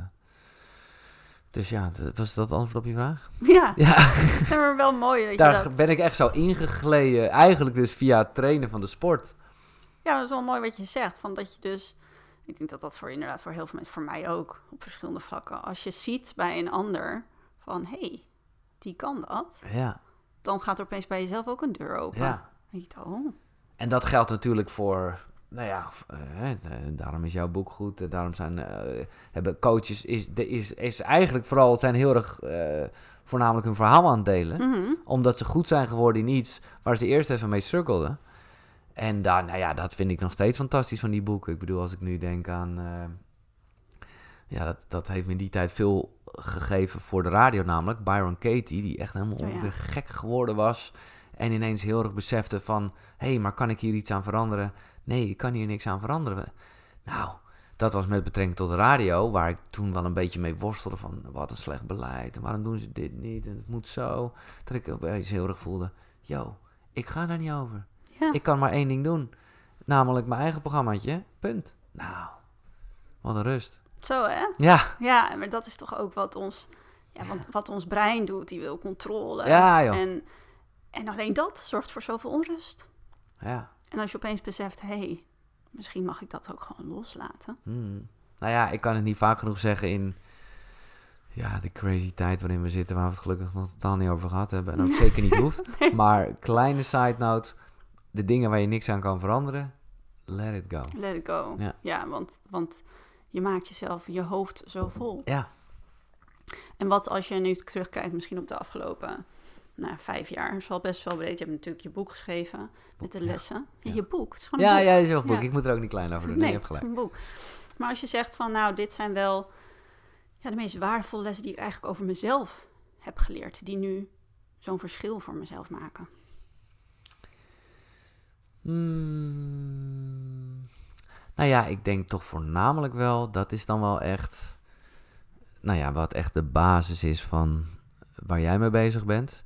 [SPEAKER 2] dus ja, was dat het antwoord op je vraag?
[SPEAKER 1] Ja.
[SPEAKER 2] Ja.
[SPEAKER 1] Ja, maar wel mooi, weet je
[SPEAKER 2] Daar
[SPEAKER 1] dat.
[SPEAKER 2] ben ik echt zo ingegleden. Eigenlijk dus via het trainen van de sport.
[SPEAKER 1] Ja, dat is wel mooi wat je zegt. Van dat je dus... Ik denk dat dat voor inderdaad voor heel veel mensen, voor mij ook, op verschillende vlakken. Als je ziet bij een ander van, hé, hey, die kan dat.
[SPEAKER 2] Ja,
[SPEAKER 1] Dan gaat er opeens bij jezelf ook een deur open.
[SPEAKER 2] ja.
[SPEAKER 1] Denkt, oh,
[SPEAKER 2] En dat geldt natuurlijk voor... Nou ja, eh, eh, daarom is jouw boek goed. eh, Daarom zijn eh, hebben coaches... Is, is, is eigenlijk vooral... zijn heel erg eh, voornamelijk hun verhaal aan het delen.
[SPEAKER 1] mhm.
[SPEAKER 2] Omdat ze goed zijn geworden in iets... waar ze eerst even mee struggelden. En daar, nou ja, dat vind ik nog steeds fantastisch van die boeken. Ik bedoel, als ik nu denk aan... ja, dat, dat heeft me in die tijd veel gegeven voor de radio namelijk. Byron Katie, die echt helemaal
[SPEAKER 1] Oh ja.
[SPEAKER 2] gek geworden was. En ineens heel erg besefte van... Hé, hey, maar kan ik hier iets aan veranderen? Nee, ik kan hier niks aan veranderen. Nou, dat was met betrekking tot de radio... waar ik toen wel een beetje mee worstelde van... wat een slecht beleid en waarom doen ze dit niet en het moet zo. Dat ik opeens heel erg voelde... Yo, ik ga daar niet over.
[SPEAKER 1] ja.
[SPEAKER 2] Ik kan maar één ding doen. Namelijk mijn eigen programmaatje. Punt. Nou, wat een rust.
[SPEAKER 1] Zo hè?
[SPEAKER 2] Ja,
[SPEAKER 1] Ja, maar dat is toch ook wat ons, ja, want wat ons brein doet. Die wil controle.
[SPEAKER 2] Ja, joh.
[SPEAKER 1] En, en alleen dat zorgt voor zoveel onrust.
[SPEAKER 2] ja.
[SPEAKER 1] En als je opeens beseft, hé, hey, misschien mag ik dat ook gewoon loslaten.
[SPEAKER 2] Hmm. Nou ja, ik kan het niet vaak genoeg zeggen in ja, de crazy tijd waarin we zitten, waar we het gelukkig nog totaal niet over gehad hebben. En ook zeker niet hoeft. Maar kleine side note, de dingen waar je niks aan kan veranderen, let it go.
[SPEAKER 1] Let it go.
[SPEAKER 2] Ja.
[SPEAKER 1] Ja, want, want je maakt jezelf, je hoofd zo vol.
[SPEAKER 2] Ja,
[SPEAKER 1] En wat als je nu terugkijkt, misschien op de afgelopen nou, vijf jaar, is wel best wel breed. Je hebt natuurlijk je boek geschreven met de lessen. Ja,
[SPEAKER 2] Ja.
[SPEAKER 1] Je boek, het is gewoon een
[SPEAKER 2] ja,
[SPEAKER 1] boek.
[SPEAKER 2] ja, is ook een boek. Ik moet er ook niet klein over doen. Nee, je hebt
[SPEAKER 1] het is een boek. Maar als je zegt van, nou, dit zijn wel ja, de meest waardevolle lessen die ik eigenlijk over mezelf heb geleerd, die nu zo'n verschil voor mezelf maken.
[SPEAKER 2] Hmm. Nou ja, ik denk toch voornamelijk wel, dat is dan wel echt, nou ja, wat echt de basis is van waar jij mee bezig bent.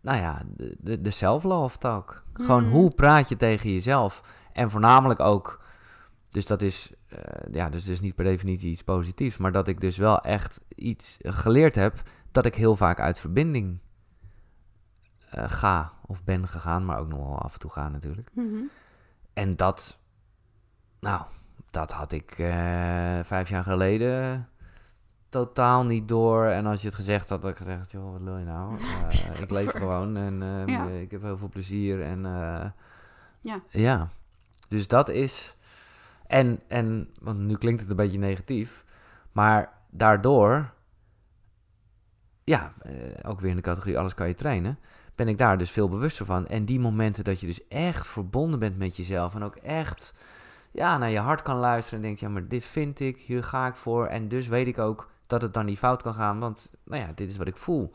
[SPEAKER 2] Nou ja, de, de, de self-love talk. Gewoon
[SPEAKER 1] Mm.
[SPEAKER 2] hoe praat je tegen jezelf? En voornamelijk ook, dus dat is, eh, ja, dus, dus niet per definitie iets positiefs, maar dat ik dus wel echt iets geleerd heb dat ik heel vaak uit verbinding eh, ga of ben gegaan, maar ook nog wel af en toe ga natuurlijk. En dat, nou, dat had ik eh, vijf jaar geleden totaal niet door. En als je het gezegd had, had ik gezegd, joh, wat wil je nou?
[SPEAKER 1] Het
[SPEAKER 2] ik leef gewoon en eh,
[SPEAKER 1] Ja.
[SPEAKER 2] ik heb heel veel plezier. En
[SPEAKER 1] Ja.
[SPEAKER 2] ja, dus dat is... En, en, want nu klinkt het een beetje negatief, maar daardoor, ja, ook weer in de categorie alles kan je trainen, ben ik daar dus veel bewuster van. En die momenten dat je dus echt verbonden bent met jezelf en ook echt ja, naar je hart kan luisteren en denkt, ja, maar dit vind ik, hier ga ik voor. En dus weet ik ook dat het dan niet fout kan gaan, want nou ja, dit is wat ik voel.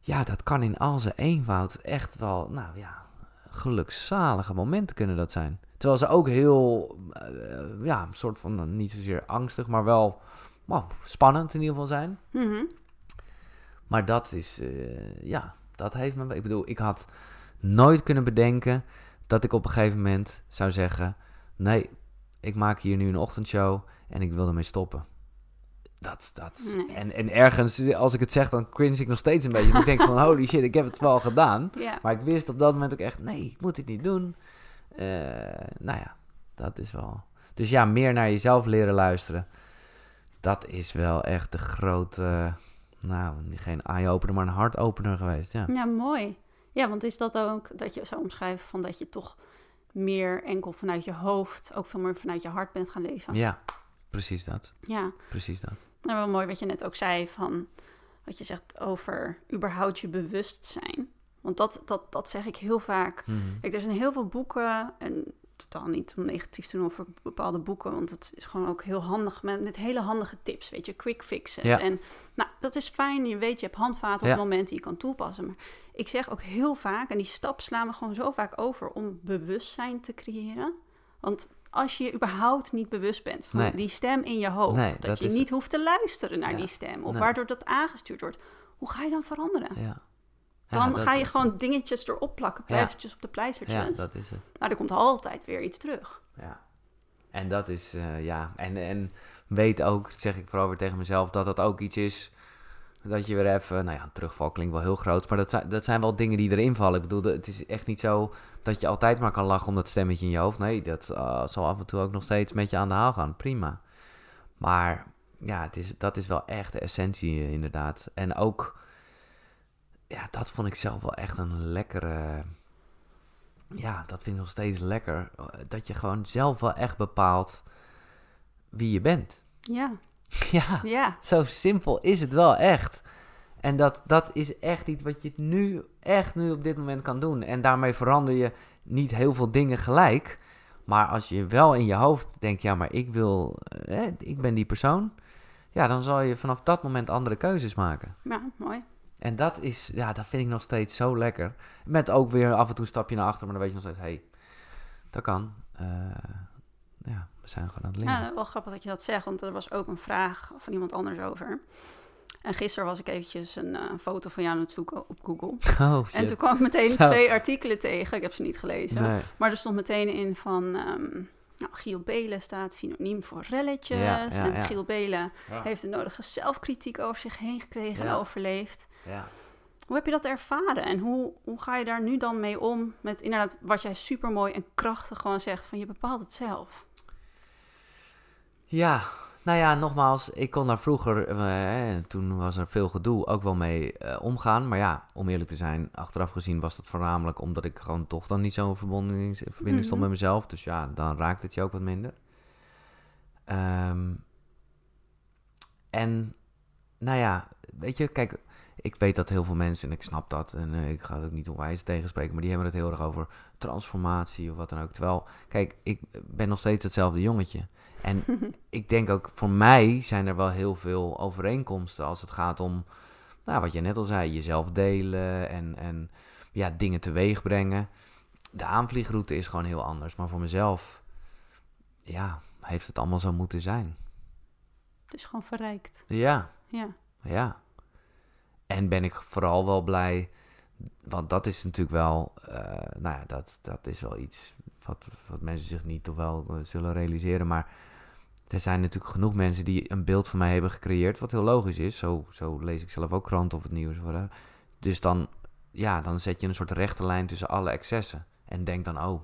[SPEAKER 2] Ja, dat kan in al zijn eenvoud echt wel, nou ja, gelukzalige momenten kunnen dat zijn. Terwijl ze ook heel, eh, ja, een soort van, nou, niet zozeer angstig, maar wel wow, spannend in ieder geval zijn.
[SPEAKER 1] Mhm.
[SPEAKER 2] Maar dat is, eh, ja, dat heeft me. Ik bedoel, ik had nooit kunnen bedenken dat ik op een gegeven moment zou zeggen: Nee, ik maak hier nu een ochtendshow en ik wil ermee stoppen. Dat, dat.
[SPEAKER 1] Nee.
[SPEAKER 2] En, en ergens, als ik het zeg, dan cringe ik nog steeds een beetje. ik denk van: Holy shit, ik heb het wel gedaan.
[SPEAKER 1] Ja.
[SPEAKER 2] Maar ik wist op dat moment ook echt: Nee, ik moet dit niet doen. Eh, nou ja, dat is wel. Dus ja, meer naar jezelf leren luisteren. Dat is wel echt de grote nou, geen eye-opener, maar een hart-opener geweest, ja.
[SPEAKER 1] ja, mooi. Ja, want is dat ook dat je zou omschrijven van dat je toch meer enkel vanuit je hoofd, ook veel meer vanuit je hart bent gaan leven?
[SPEAKER 2] Ja, precies dat.
[SPEAKER 1] Ja.
[SPEAKER 2] Precies dat.
[SPEAKER 1] Nou, wel mooi wat je net ook zei van wat je zegt over überhaupt je bewustzijn. Want dat, dat, dat zeg ik heel vaak.
[SPEAKER 2] Mhm.
[SPEAKER 1] Kijk, er zijn heel veel boeken en totaal niet om negatief te doen over bepaalde boeken, want het is gewoon ook heel handig met, met hele handige tips, weet je, quick fixes.
[SPEAKER 2] Ja.
[SPEAKER 1] En nou, dat is fijn. Je weet, je hebt handvaten op
[SPEAKER 2] Ja.
[SPEAKER 1] het moment die je kan toepassen. Maar ik zeg ook heel vaak, en die stap slaan we gewoon zo vaak over om bewustzijn te creëren. Want als je überhaupt niet bewust bent van
[SPEAKER 2] Nee.
[SPEAKER 1] die stem in je hoofd,
[SPEAKER 2] Nee,
[SPEAKER 1] dat,
[SPEAKER 2] dat
[SPEAKER 1] je niet
[SPEAKER 2] het.
[SPEAKER 1] hoeft te luisteren naar
[SPEAKER 2] Ja.
[SPEAKER 1] die stem, of
[SPEAKER 2] Nee.
[SPEAKER 1] waardoor dat aangestuurd wordt, hoe ga je dan veranderen?
[SPEAKER 2] Ja.
[SPEAKER 1] Dan
[SPEAKER 2] Ja,
[SPEAKER 1] ga je gewoon dingetjes erop plakken,
[SPEAKER 2] Ja.
[SPEAKER 1] pleistertjes op de
[SPEAKER 2] Ja,
[SPEAKER 1] pleistertjes.
[SPEAKER 2] dat is het.
[SPEAKER 1] Maar er komt altijd weer iets terug.
[SPEAKER 2] Ja. En dat is, eh, ja. En, en weet ook, zeg ik vooral weer tegen mezelf, dat dat ook iets is. Dat je weer even, nou ja, een terugval klinkt wel heel groot. Maar dat zijn, dat zijn wel dingen die erin vallen. Ik bedoel, het is echt niet zo dat je altijd maar kan lachen om dat stemmetje in je hoofd. Nee, dat eh, zal af en toe ook nog steeds met je aan de haal gaan. Prima. Maar ja, het is, dat is wel echt de essentie eh, inderdaad. En ook, ja, dat vond ik zelf wel echt een lekkere ja, dat vind ik nog steeds lekker. eh, Dat je gewoon zelf wel echt bepaalt wie je bent.
[SPEAKER 1] Ja,
[SPEAKER 2] Ja,
[SPEAKER 1] ja,
[SPEAKER 2] zo simpel is het wel echt. En dat, dat is echt iets wat je nu, echt nu op dit moment kan doen. En daarmee verander je niet heel veel dingen gelijk. Maar als je wel in je hoofd denkt, ja, maar ik wil, eh, ik ben die persoon. Ja, dan zal je vanaf dat moment andere keuzes maken.
[SPEAKER 1] ja, mooi.
[SPEAKER 2] En dat is, ja, dat vind ik nog steeds zo lekker. Met ook weer af en toe een stapje naar achter, maar dan weet je nog steeds, hé, hey, dat kan. Eh, ja, we zijn gewoon aan het leren.
[SPEAKER 1] Ja, wel grappig dat je dat zegt, want er was ook een vraag van iemand anders over. En gisteren was ik eventjes een eh, foto van jou aan het zoeken op Google.
[SPEAKER 2] oh.
[SPEAKER 1] En toen kwam ik meteen
[SPEAKER 2] Oh.
[SPEAKER 1] twee artikelen tegen. Ik heb ze niet gelezen.
[SPEAKER 2] Nee.
[SPEAKER 1] Maar er stond meteen in van... ehm nou, Giel Belen staat synoniem voor relletjes.
[SPEAKER 2] Ja, ja,
[SPEAKER 1] en
[SPEAKER 2] ja.
[SPEAKER 1] Giel Belen
[SPEAKER 2] Ja.
[SPEAKER 1] heeft de nodige zelfkritiek over zich heen gekregen
[SPEAKER 2] Ja.
[SPEAKER 1] en overleefd.
[SPEAKER 2] Ja.
[SPEAKER 1] Hoe heb je dat ervaren? En hoe, hoe ga je daar nu dan mee om? Met inderdaad wat jij supermooi en krachtig gewoon zegt. Van je bepaalt het zelf.
[SPEAKER 2] Ja, nou ja, nogmaals, ik kon daar vroeger, eh, toen was er veel gedoe, ook wel mee eh, omgaan. Maar ja, om eerlijk te zijn, achteraf gezien was dat voornamelijk omdat ik gewoon toch dan niet zo'n verbinding, verbinding stond
[SPEAKER 1] Mhm.
[SPEAKER 2] met mezelf. Dus ja, dan raakt het je ook wat minder. Ehm, en, nou ja, weet je, kijk, ik weet dat heel veel mensen, en ik snap dat, en eh, ik ga het ook niet onwijs tegenspreken, maar die hebben het heel erg over transformatie of wat dan ook. Terwijl, kijk, ik ben nog steeds hetzelfde jongetje. En ik denk ook, voor mij zijn er wel heel veel overeenkomsten als het gaat om, nou, wat je net al zei, jezelf delen en, en ja, dingen teweeg brengen. De aanvliegroute is gewoon heel anders, maar voor mezelf, ja, heeft het allemaal zo moeten zijn.
[SPEAKER 1] Het is gewoon verrijkt.
[SPEAKER 2] Ja,
[SPEAKER 1] Ja.
[SPEAKER 2] ja. En ben ik vooral wel blij, want dat is natuurlijk wel, eh, nou ja, dat, dat is wel iets wat, wat mensen zich niet toch wel eh, zullen realiseren. Maar er zijn natuurlijk genoeg mensen die een beeld van mij hebben gecreëerd, wat heel logisch is. Zo, zo lees ik zelf ook kranten of het nieuws. Dus dan, ja, dan zet je een soort rechte lijn tussen alle excessen. En denk dan, oh,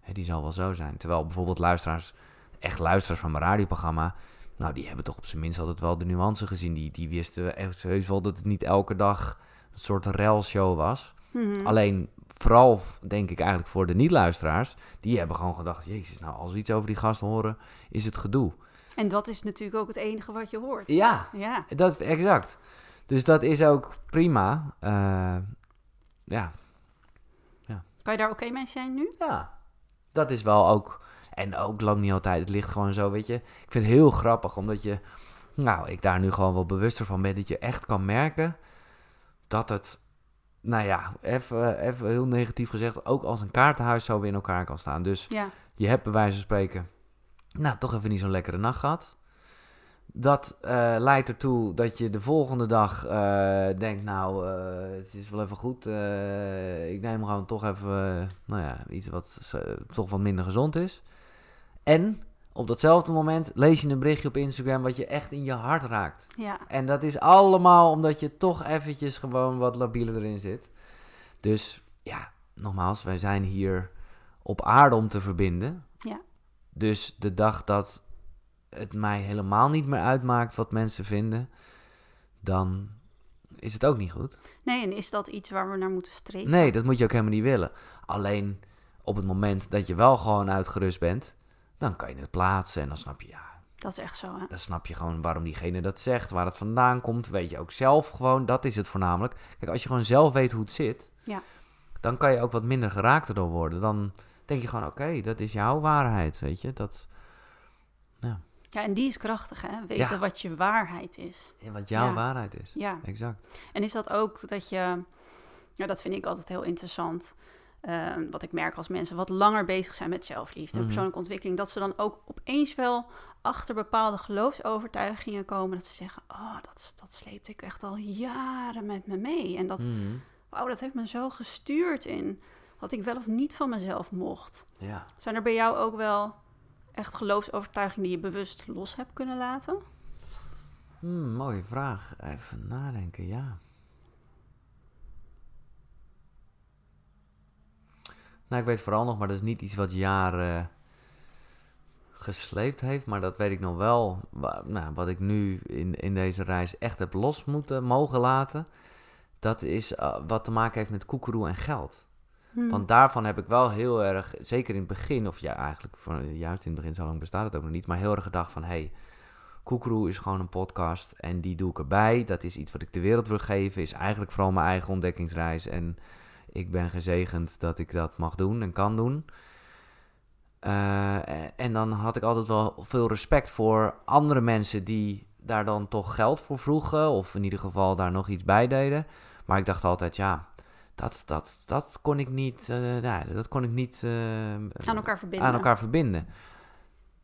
[SPEAKER 2] hè, die zal wel zo zijn. Terwijl bijvoorbeeld luisteraars, echt luisteraars van mijn radioprogramma, nou, die hebben toch op zijn minst altijd wel de nuance gezien. Die, die wisten echt heus wel dat het niet elke dag een soort relshow was.
[SPEAKER 1] Mhm.
[SPEAKER 2] Alleen, vooral denk ik eigenlijk voor de niet-luisteraars, die hebben gewoon gedacht, jezus, nou, als we iets over die gasten horen, is het gedoe.
[SPEAKER 1] En dat is natuurlijk ook het enige wat je hoort.
[SPEAKER 2] Ja,
[SPEAKER 1] Ja.
[SPEAKER 2] dat, exact. Dus dat is ook prima. Eh, ja,
[SPEAKER 1] Kan je daar oké mee zijn nu?
[SPEAKER 2] ja, dat is wel ook, en ook lang niet altijd, het ligt gewoon zo, weet je. Ik vind het heel grappig, omdat je, nou, ik daar nu gewoon wel bewuster van ben, dat je echt kan merken dat het, nou ja, even, even heel negatief gezegd, ook als een kaartenhuis zo weer in elkaar kan staan. Dus
[SPEAKER 1] Ja.
[SPEAKER 2] je hebt bij wijze van spreken, nou, toch even niet zo'n lekkere nacht gehad. Dat eh, leidt ertoe dat je de volgende dag eh, denkt, nou, eh, het is wel even goed. ik neem gewoon toch even, nou ja, iets wat toch wat minder gezond is. En op datzelfde moment lees je een berichtje op Instagram wat je echt in je hart raakt.
[SPEAKER 1] Ja.
[SPEAKER 2] En dat is allemaal omdat je toch eventjes gewoon wat labieler erin zit. Dus ja, nogmaals, wij zijn hier op aarde om te verbinden.
[SPEAKER 1] Ja.
[SPEAKER 2] Dus de dag dat het mij helemaal niet meer uitmaakt wat mensen vinden, dan is het ook niet goed.
[SPEAKER 1] Nee, en is dat iets waar we naar moeten streven?
[SPEAKER 2] Nee, dat moet je ook helemaal niet willen. Alleen op het moment dat je wel gewoon uitgerust bent, dan kan je het plaatsen en dan snap je, ja,
[SPEAKER 1] Dat is echt zo, hè?
[SPEAKER 2] dan snap je gewoon waarom diegene dat zegt, waar het vandaan komt. Weet je ook zelf gewoon, dat is het voornamelijk. Kijk, als je gewoon zelf weet hoe het zit,
[SPEAKER 1] Ja.
[SPEAKER 2] dan kan je ook wat minder geraakt erdoor worden. Dan denk je gewoon, oké, dat is jouw waarheid, weet je. Dat,
[SPEAKER 1] Ja, en die is krachtig, hè? Weten
[SPEAKER 2] Ja.
[SPEAKER 1] wat je waarheid is.
[SPEAKER 2] En wat jouw
[SPEAKER 1] Ja.
[SPEAKER 2] waarheid is.
[SPEAKER 1] Ja.
[SPEAKER 2] Exact.
[SPEAKER 1] En is dat ook dat je, ja, dat vind ik altijd heel interessant. Eh, wat ik merk als mensen wat langer bezig zijn met zelfliefde en
[SPEAKER 2] Mhm.
[SPEAKER 1] persoonlijke ontwikkeling, dat ze dan ook opeens wel achter bepaalde geloofsovertuigingen komen. Dat ze zeggen: Oh, dat, dat sleepte ik echt al jaren met me mee. En dat, wauw, dat heeft me zo gestuurd in wat ik wel of niet van mezelf mocht.
[SPEAKER 2] Ja.
[SPEAKER 1] Zijn er bij jou ook wel echt geloofsovertuigingen die je bewust los hebt kunnen laten?
[SPEAKER 2] Hmm, mooie vraag. Even nadenken, ja. Nou, ik weet vooral nog, maar dat is niet iets wat jaren gesleept heeft. Maar dat weet ik nog wel. Nou, wat ik nu in, in deze reis echt heb los moeten mogen laten. Dat is eh, wat te maken heeft met koekeroe en geld.
[SPEAKER 1] Hmm.
[SPEAKER 2] Want daarvan heb ik wel heel erg, zeker in het begin, of ja, eigenlijk juist in het begin, zo lang bestaat het ook nog niet, maar heel erg gedacht van, hé, hey, Koekeroe is gewoon een podcast en die doe ik erbij. Dat is iets wat ik de wereld wil geven, is eigenlijk vooral mijn eigen ontdekkingsreis. En ik ben gezegend dat ik dat mag doen en kan doen. Eh, en dan had ik altijd wel veel respect voor andere mensen die daar dan toch geld voor vroegen, of in ieder geval daar nog iets bij deden. Maar ik dacht altijd, ja, dat, dat, dat kon ik niet, eh, ja, dat kon ik niet eh,
[SPEAKER 1] aan elkaar verbinden.
[SPEAKER 2] aan elkaar verbinden.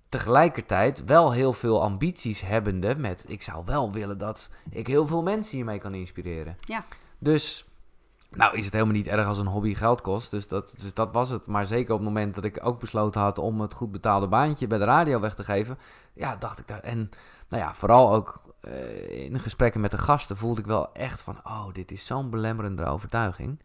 [SPEAKER 2] Tegelijkertijd wel heel veel ambities hebbende met... ik zou wel willen dat ik heel veel mensen hiermee kan inspireren.
[SPEAKER 1] Ja.
[SPEAKER 2] Dus, nou is het helemaal niet erg als een hobby geld kost. Dus dat, dus dat was het. Maar zeker op het moment dat ik ook besloten had... om het goed betaalde baantje bij de radio weg te geven... ja, dacht ik daar... En nou ja, vooral ook eh, in gesprekken met de gasten... voelde ik wel echt van... oh, dit is zo'n belemmerende overtuiging.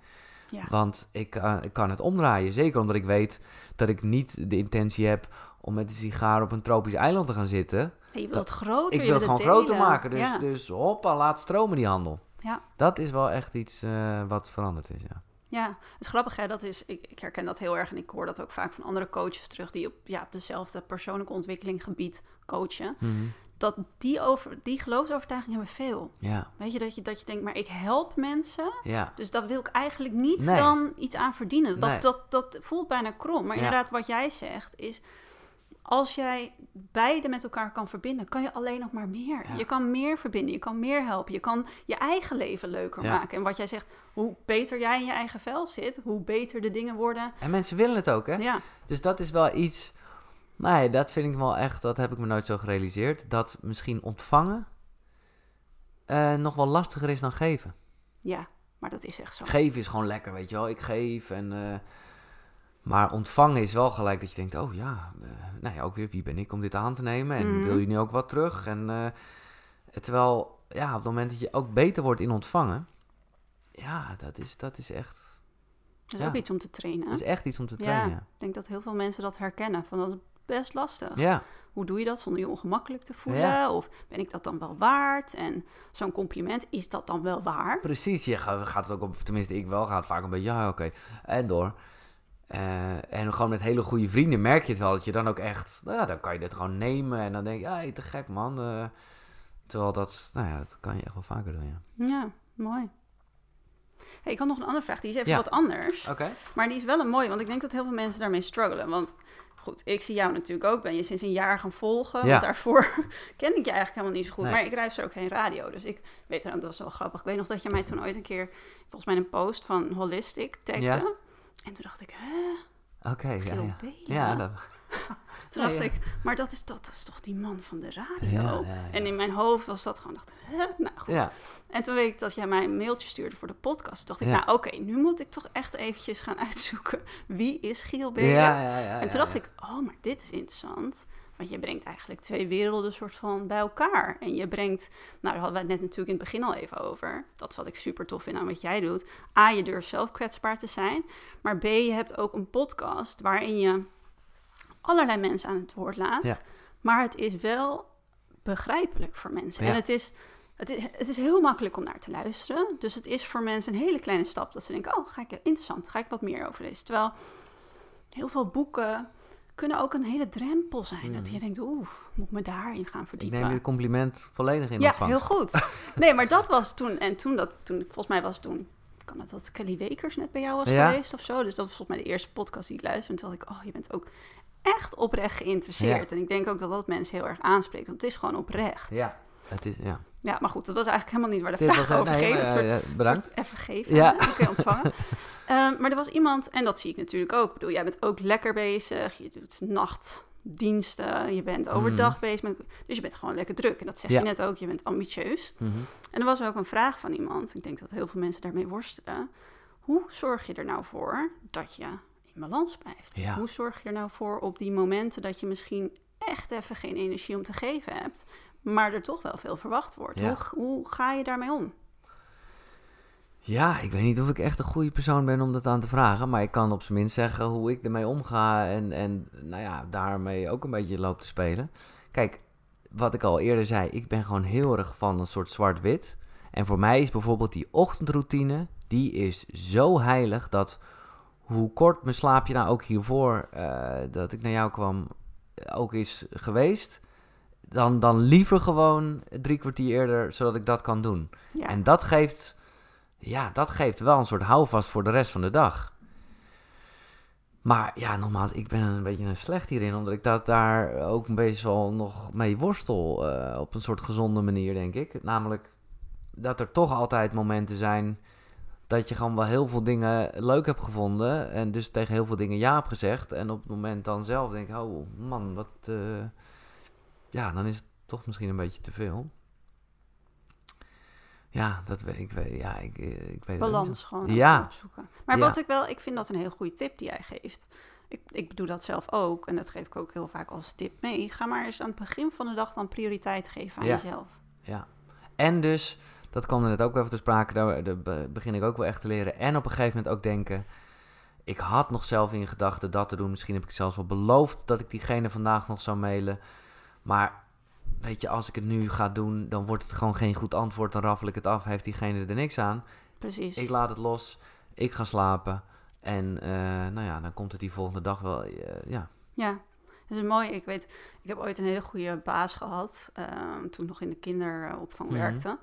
[SPEAKER 1] Ja.
[SPEAKER 2] Want ik, eh, ik kan het omdraaien. Zeker omdat ik weet dat ik niet de intentie heb om met een sigaar op een tropisch eiland te gaan zitten.
[SPEAKER 1] Je wilt
[SPEAKER 2] dat-
[SPEAKER 1] het groter.
[SPEAKER 2] ik wil het gewoon
[SPEAKER 1] delen.
[SPEAKER 2] groter maken. Dus,
[SPEAKER 1] Ja.
[SPEAKER 2] dus hoppa, laat stromen die handel.
[SPEAKER 1] Ja.
[SPEAKER 2] Dat is wel echt iets eh, wat veranderd is, ja.
[SPEAKER 1] Ja, het is grappig, hè? Dat is, ik, ik herken dat heel erg en ik hoor dat ook vaak van andere coaches terug die op, ja, op dezelfde persoonlijke ontwikkeling gebied coachen.
[SPEAKER 2] Mhm.
[SPEAKER 1] Dat die, over, die geloofsovertuigingen hebben veel.
[SPEAKER 2] Ja,
[SPEAKER 1] Weet je dat, je, dat je denkt, maar ik help mensen,
[SPEAKER 2] ja.
[SPEAKER 1] dus daar wil ik eigenlijk niet
[SPEAKER 2] Nee.
[SPEAKER 1] dan iets aan verdienen. Dat,
[SPEAKER 2] Nee.
[SPEAKER 1] dat, dat voelt bijna krom. Maar
[SPEAKER 2] Ja.
[SPEAKER 1] inderdaad, wat jij zegt is, als jij beide met elkaar kan verbinden, kan je alleen nog maar meer.
[SPEAKER 2] Ja.
[SPEAKER 1] Je kan meer verbinden, je kan meer helpen, je kan je eigen leven leuker
[SPEAKER 2] Ja.
[SPEAKER 1] maken. En wat jij zegt, hoe beter jij in je eigen vel zit, hoe beter de dingen worden.
[SPEAKER 2] En mensen willen het ook, hè?
[SPEAKER 1] Ja,
[SPEAKER 2] Dus dat is wel iets... Nee, dat vind ik wel echt... Dat heb ik me nooit zo gerealiseerd. Dat misschien ontvangen eh, nog wel lastiger is dan geven.
[SPEAKER 1] ja, maar dat is echt zo.
[SPEAKER 2] Geven is gewoon lekker, weet je wel. Ik geef en... eh, maar ontvangen is wel gelijk dat je denkt... Oh ja, eh, nou ja, ook weer wie ben ik om dit aan te nemen? En
[SPEAKER 1] Mhm.
[SPEAKER 2] wil je nu ook wat terug? En eh, terwijl, ja, op het moment dat je ook beter wordt in ontvangen... Ja, dat is, dat is echt...
[SPEAKER 1] Dat is
[SPEAKER 2] Ja.
[SPEAKER 1] ook iets om te trainen.
[SPEAKER 2] Dat is echt iets om te
[SPEAKER 1] Ja.
[SPEAKER 2] trainen.
[SPEAKER 1] Ik denk dat heel veel mensen dat herkennen. Van dat is best lastig.
[SPEAKER 2] Ja,
[SPEAKER 1] Hoe doe je dat zonder je ongemakkelijk te voelen?
[SPEAKER 2] Ja.
[SPEAKER 1] Of ben ik dat dan wel waard? En zo'n compliment, is dat dan wel waar?
[SPEAKER 2] precies. Je gaat, gaat het ook op... Tenminste, ik wel. Gaat vaak een beetje... Ja, oké. En door. Eh, en gewoon met hele goede vrienden merk je het wel. Dat je dan ook echt... Nou, dan kan je dit gewoon nemen. En dan denk je... Ja, hey, te gek, man. Eh, terwijl dat... Nou ja, dat kan je echt wel vaker doen, ja.
[SPEAKER 1] Ja, mooi. Hey, ik had nog een andere vraag, die is even
[SPEAKER 2] Ja.
[SPEAKER 1] wat anders.
[SPEAKER 2] Oké.
[SPEAKER 1] Maar die is wel een mooie, want ik denk dat heel veel mensen daarmee struggelen. Want goed, ik zie jou natuurlijk ook. Ben je sinds een jaar gaan volgen.
[SPEAKER 2] Ja.
[SPEAKER 1] Want daarvoor ken ik je eigenlijk helemaal niet zo goed.
[SPEAKER 2] Nee.
[SPEAKER 1] Maar ik luister ook geen radio. Dus ik weet, dat was wel grappig. Ik weet nog dat je mij toen ooit een keer, volgens mij een post van Holistic tagde.
[SPEAKER 2] Ja.
[SPEAKER 1] En toen dacht ik, hè,
[SPEAKER 2] Oké, ja,
[SPEAKER 1] Giel
[SPEAKER 2] ja.
[SPEAKER 1] Belen?
[SPEAKER 2] Ja, dat...
[SPEAKER 1] Toen
[SPEAKER 2] Ja,
[SPEAKER 1] dacht
[SPEAKER 2] ja.
[SPEAKER 1] ik, maar dat is, dat is toch die man van de radio?
[SPEAKER 2] Ja, ja, ja.
[SPEAKER 1] En in mijn hoofd was dat gewoon, dacht, hè? Nou goed.
[SPEAKER 2] Ja,
[SPEAKER 1] En toen weet ik dat jij mij een mailtje stuurde voor de podcast. Toen dacht ik,
[SPEAKER 2] Ja.
[SPEAKER 1] nou oké, nu moet ik toch echt eventjes gaan uitzoeken. Wie is Giel Belen?
[SPEAKER 2] ja, ja, ja,
[SPEAKER 1] en toen
[SPEAKER 2] ja,
[SPEAKER 1] dacht
[SPEAKER 2] ja.
[SPEAKER 1] ik, oh, maar dit is interessant. Want je brengt eigenlijk twee werelden soort van bij elkaar. En je brengt, nou daar hadden we het net natuurlijk in het begin al even over. Dat is wat ik super tof vind aan wat jij doet. A, je durft zelf kwetsbaar te zijn. Maar B, je hebt ook een podcast waarin je allerlei mensen aan het woord laat.
[SPEAKER 2] Ja.
[SPEAKER 1] Maar het is wel begrijpelijk voor mensen.
[SPEAKER 2] Ja.
[SPEAKER 1] En het is, het, is, het is heel makkelijk om naar te luisteren. Dus het is voor mensen een hele kleine stap dat ze denken... oh, ga ik, interessant, ga ik wat meer over lezen. Terwijl heel veel boeken kunnen ook een hele drempel zijn. Dat je denkt, oeh, moet ik me daarin gaan
[SPEAKER 2] Mhm. Ik
[SPEAKER 1] verdiepen?
[SPEAKER 2] neem dit compliment volledig in
[SPEAKER 1] ja,
[SPEAKER 2] ontvangst.
[SPEAKER 1] heel goed. Nee, maar dat was toen... En toen, dat, toen volgens mij was toen... Kan het dat Kelly Wekers net bij jou was
[SPEAKER 2] Ja.
[SPEAKER 1] geweest of zo? Dus dat was volgens mij de eerste podcast die ik luisterde. En toen dacht ik, oh, je bent ook echt oprecht geïnteresseerd. En ik denk ook dat dat mensen heel erg aanspreekt, want het is gewoon oprecht.
[SPEAKER 2] Ja, het is, ja.
[SPEAKER 1] Ja, maar goed, dat was eigenlijk helemaal niet waar de
[SPEAKER 2] Dit
[SPEAKER 1] vraag
[SPEAKER 2] was-
[SPEAKER 1] over
[SPEAKER 2] nee,
[SPEAKER 1] ging.
[SPEAKER 2] maar,
[SPEAKER 1] Een soort,
[SPEAKER 2] eh, bedankt.
[SPEAKER 1] soort even geven.
[SPEAKER 2] Ja.
[SPEAKER 1] Je ontvangen. Ehm, maar er was iemand, en dat zie ik natuurlijk ook. Ik bedoel, jij bent ook lekker bezig. Je doet nachtdiensten. Je bent overdag bezig. Met, dus je bent gewoon lekker druk. En dat zeg.
[SPEAKER 2] Ja.
[SPEAKER 1] je net ook. Je bent ambitieus.
[SPEAKER 2] Mhm.
[SPEAKER 1] En er was ook een vraag van iemand. Ik denk dat heel veel mensen daarmee worstelen. Hoe zorg je er nou voor dat je in balans blijft?
[SPEAKER 2] Ja.
[SPEAKER 1] Hoe zorg je er nou voor op die momenten dat je misschien echt even geen energie om te geven hebt, maar er toch wel veel verwacht wordt?
[SPEAKER 2] Ja.
[SPEAKER 1] Hoe, hoe ga je daarmee om?
[SPEAKER 2] Ja, ik weet niet of ik echt een goede persoon ben om dat aan te vragen. Maar ik kan op zijn minst zeggen hoe ik ermee omga. En, en nou ja, daarmee ook een beetje loop te spelen. Kijk, wat ik al eerder zei, ik ben gewoon heel erg van een soort zwart-wit. En voor mij is bijvoorbeeld die ochtendroutine, die is zo heilig dat hoe kort mijn slaapje nou ook hiervoor, eh, dat ik naar jou kwam, ook is geweest. Dan, dan liever gewoon drie kwartier eerder, zodat ik dat kan doen.
[SPEAKER 1] Ja,
[SPEAKER 2] En dat geeft, ja, dat geeft wel een soort houvast voor de rest van de dag. Maar ja, nogmaals, ik ben een beetje een slecht hierin, omdat ik dat daar ook een beetje wel nog mee worstel. eh, op een soort gezonde manier, denk ik. Namelijk dat er toch altijd momenten zijn dat je gewoon wel heel veel dingen leuk hebt gevonden. En dus tegen heel veel dingen ja hebt gezegd. En op het moment dan zelf denk ik, oh man, wat. eh, ja, dan is het toch misschien een beetje te veel. Ja, dat weet ik. Weet, ja, ik, eh, ik weet niet
[SPEAKER 1] balans
[SPEAKER 2] zo.
[SPEAKER 1] gewoon
[SPEAKER 2] Ja.
[SPEAKER 1] opzoeken. Maar
[SPEAKER 2] Ja.
[SPEAKER 1] wat ik wel, ik vind dat een heel goede tip die jij geeft. Ik, ik doe dat zelf ook en dat geef ik ook heel vaak als tip mee. Ga maar eens aan het begin van de dag dan prioriteit geven aan
[SPEAKER 2] Ja.
[SPEAKER 1] jezelf.
[SPEAKER 2] Ja. En dus, dat kwam er net ook even te sprake, daar, daar be- begin ik ook wel echt te leren. En op een gegeven moment ook denken, ik had nog zelf in gedachten dat te doen. Misschien heb ik zelfs wel beloofd dat ik diegene vandaag nog zou mailen. Maar weet je, als ik het nu ga doen, dan wordt het gewoon geen goed antwoord. Dan raffel ik het af, heeft diegene er niks aan.
[SPEAKER 1] Precies.
[SPEAKER 2] Ik laat het los, ik ga slapen. En eh, nou ja, dan komt het die volgende dag wel, eh, ja.
[SPEAKER 1] Ja, dat is mooi. Ik weet, ik heb ooit een hele goede baas gehad ehm, toen nog in de kinderopvang
[SPEAKER 2] Mhm.
[SPEAKER 1] werkte.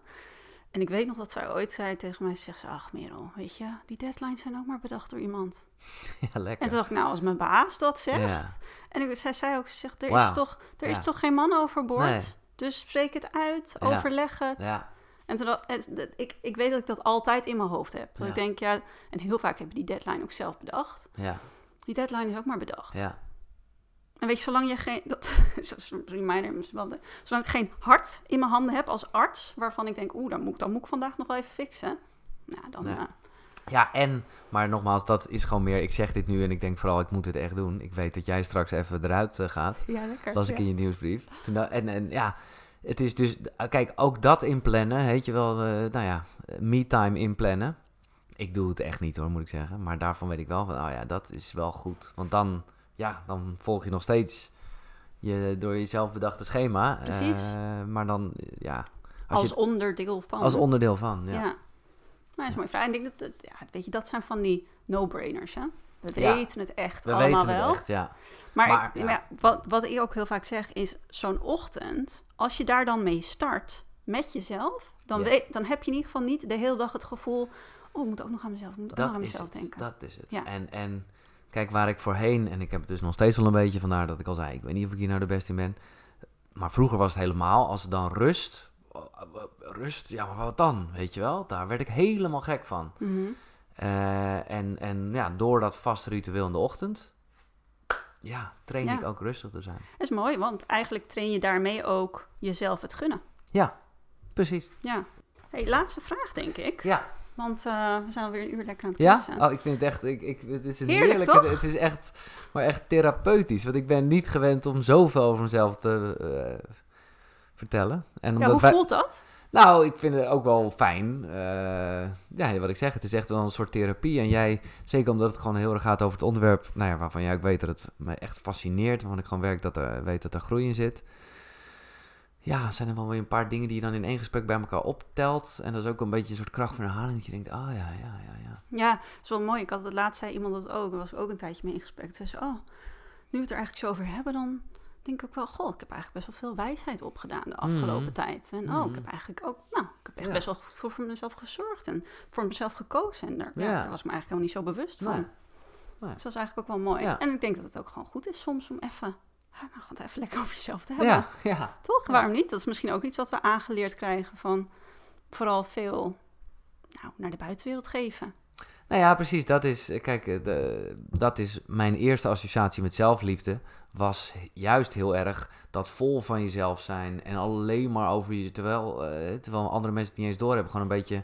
[SPEAKER 1] En ik weet nog dat zij ooit zei tegen mij, ze zegt ze, ach Merel, weet je, die deadlines zijn ook maar bedacht door iemand.
[SPEAKER 2] ja, lekker.
[SPEAKER 1] En toen dacht ik, nou, als mijn baas dat zegt.
[SPEAKER 2] Ja.
[SPEAKER 1] En ik, zij zei ook, ze zegt, er, is, toch, er
[SPEAKER 2] Ja.
[SPEAKER 1] is toch geen man overboord?
[SPEAKER 2] Nee.
[SPEAKER 1] Dus spreek het uit, overleg het.
[SPEAKER 2] Ja,
[SPEAKER 1] En toen, dat- ik, ik weet dat ik dat altijd in mijn hoofd heb. Dat ik denk, ja, en heel vaak heb je die deadline ook zelf bedacht.
[SPEAKER 2] ja,
[SPEAKER 1] Die deadline is ook maar bedacht.
[SPEAKER 2] ja.
[SPEAKER 1] En weet je, zolang je geen, dat is een reminder, misschien wel de- zolang ik geen hart in mijn handen heb als arts, waarvan ik denk, oeh, dan moet, ik- dan moet ik vandaag nog wel even fixen. Nou, dan,
[SPEAKER 2] Ja.
[SPEAKER 1] eh,
[SPEAKER 2] Ja, en, maar nogmaals, dat is gewoon meer, ik zeg dit nu en ik denk vooral, ik moet het echt doen. Ik weet dat jij straks even eruit eh, gaat.
[SPEAKER 1] ja, lekker.
[SPEAKER 2] las ik
[SPEAKER 1] ja.
[SPEAKER 2] in je nieuwsbrief. Toen, en, en ja, het is dus, kijk, ook dat inplannen, weet je wel, eh, nou ja, me-time inplannen. Ik doe het echt niet hoor, moet ik zeggen. Maar daarvan weet ik wel van, oh ja, dat is wel goed. Want dan, ja, dan volg je nog steeds je door jezelf bedachte schema.
[SPEAKER 1] Precies.
[SPEAKER 2] Eh, maar dan, ja, als,
[SPEAKER 1] Als
[SPEAKER 2] je,
[SPEAKER 1] onderdeel van.
[SPEAKER 2] als onderdeel van,
[SPEAKER 1] ja.
[SPEAKER 2] ja.
[SPEAKER 1] Nou, dat is vraag. En ik denk dat, dat, ja, weet je, dat zijn van die no-brainers, hè? We
[SPEAKER 2] Ja.
[SPEAKER 1] weten het echt
[SPEAKER 2] We
[SPEAKER 1] allemaal
[SPEAKER 2] weten
[SPEAKER 1] wel.
[SPEAKER 2] het echt, ja.
[SPEAKER 1] Maar,
[SPEAKER 2] Maar,
[SPEAKER 1] ik-
[SPEAKER 2] ja.
[SPEAKER 1] maar wat, wat ik ook heel vaak zeg is, zo'n ochtend, als je daar dan mee start met jezelf, dan, weet, dan heb je in ieder geval niet de hele dag het gevoel, oh, ik moet ook nog aan mezelf, ik moet ook nog aan
[SPEAKER 2] Dat is
[SPEAKER 1] mezelf
[SPEAKER 2] het,
[SPEAKER 1] denken.
[SPEAKER 2] dat is het.
[SPEAKER 1] Ja.
[SPEAKER 2] En, en kijk, waar ik voorheen, en ik heb het dus nog steeds wel een beetje, vandaar dat ik al zei, ik weet niet of ik hier nou de beste in ben. Maar vroeger was het helemaal, als het dan rust, rust, ja, maar wat dan, weet je wel? Daar werd ik helemaal gek van.
[SPEAKER 1] Mhm.
[SPEAKER 2] Eh, en, en ja, door dat vaste ritueel in de ochtend, ja, train
[SPEAKER 1] Ja.
[SPEAKER 2] ik ook rustig te zijn.
[SPEAKER 1] Dat is mooi, want eigenlijk train je daarmee ook jezelf het gunnen.
[SPEAKER 2] Ja, precies.
[SPEAKER 1] Ja. Hey, laatste vraag, denk ik.
[SPEAKER 2] Ja,
[SPEAKER 1] Want eh, we zijn alweer een uur lekker aan het
[SPEAKER 2] ja?
[SPEAKER 1] kletsen.
[SPEAKER 2] Oh, ik vind het echt, ik, ik, het is een
[SPEAKER 1] Heerlijk,
[SPEAKER 2] heerlijke,
[SPEAKER 1] toch?
[SPEAKER 2] het is echt, maar echt therapeutisch. Want ik ben niet gewend om zoveel over mezelf te eh, vertellen. En
[SPEAKER 1] ja, hoe
[SPEAKER 2] wij-
[SPEAKER 1] voelt dat?
[SPEAKER 2] Nou, ik vind het ook wel fijn. Eh, ja, wat ik zeg, het is echt wel een soort therapie. En jij, zeker omdat het gewoon heel erg gaat over het onderwerp, nou ja, waarvan jij ook weet dat het me echt fascineert. Waarvan ik gewoon werk dat er, weet dat er groei in zit. Ja, zijn er wel weer een paar dingen die je dan in één gesprek bij elkaar optelt. En dat is ook een beetje een soort kracht van herhaling. Dat je denkt, oh ja, ja, ja, ja.
[SPEAKER 1] Ja, dat is wel mooi. Ik had het laatst zei iemand dat ook. Daar was ik ook een tijdje mee in gesprek. Toen zei ze, oh, nu we het er eigenlijk zo over hebben, dan denk ik ook wel, goh, ik heb eigenlijk best wel veel wijsheid opgedaan de afgelopen
[SPEAKER 2] Mhm.
[SPEAKER 1] tijd. En oh, ik
[SPEAKER 2] Mhm.
[SPEAKER 1] heb eigenlijk ook, nou, ik heb echt
[SPEAKER 2] Ja.
[SPEAKER 1] best wel goed voor, mezelf gezorgd en voor mezelf gekozen. En daar, ja.
[SPEAKER 2] Ja.
[SPEAKER 1] daar was ik me eigenlijk helemaal niet zo bewust van.
[SPEAKER 2] Nee. Nee.
[SPEAKER 1] Dus dat is eigenlijk ook wel mooi.
[SPEAKER 2] Ja.
[SPEAKER 1] En ik denk dat het ook gewoon goed is soms om even, nou, gewoon even lekker over jezelf te hebben.
[SPEAKER 2] Ja, ja.
[SPEAKER 1] Toch?
[SPEAKER 2] Ja.
[SPEAKER 1] Waarom niet? Dat is misschien ook iets wat we aangeleerd krijgen van vooral veel nou, naar de buitenwereld geven.
[SPEAKER 2] Nou ja, precies. Dat is, eh, kijk, eh, de, dat is mijn eerste associatie met zelfliefde. Was juist heel erg dat vol van jezelf zijn en alleen maar over je. Terwijl, eh, terwijl andere mensen het niet eens doorhebben. Gewoon een beetje,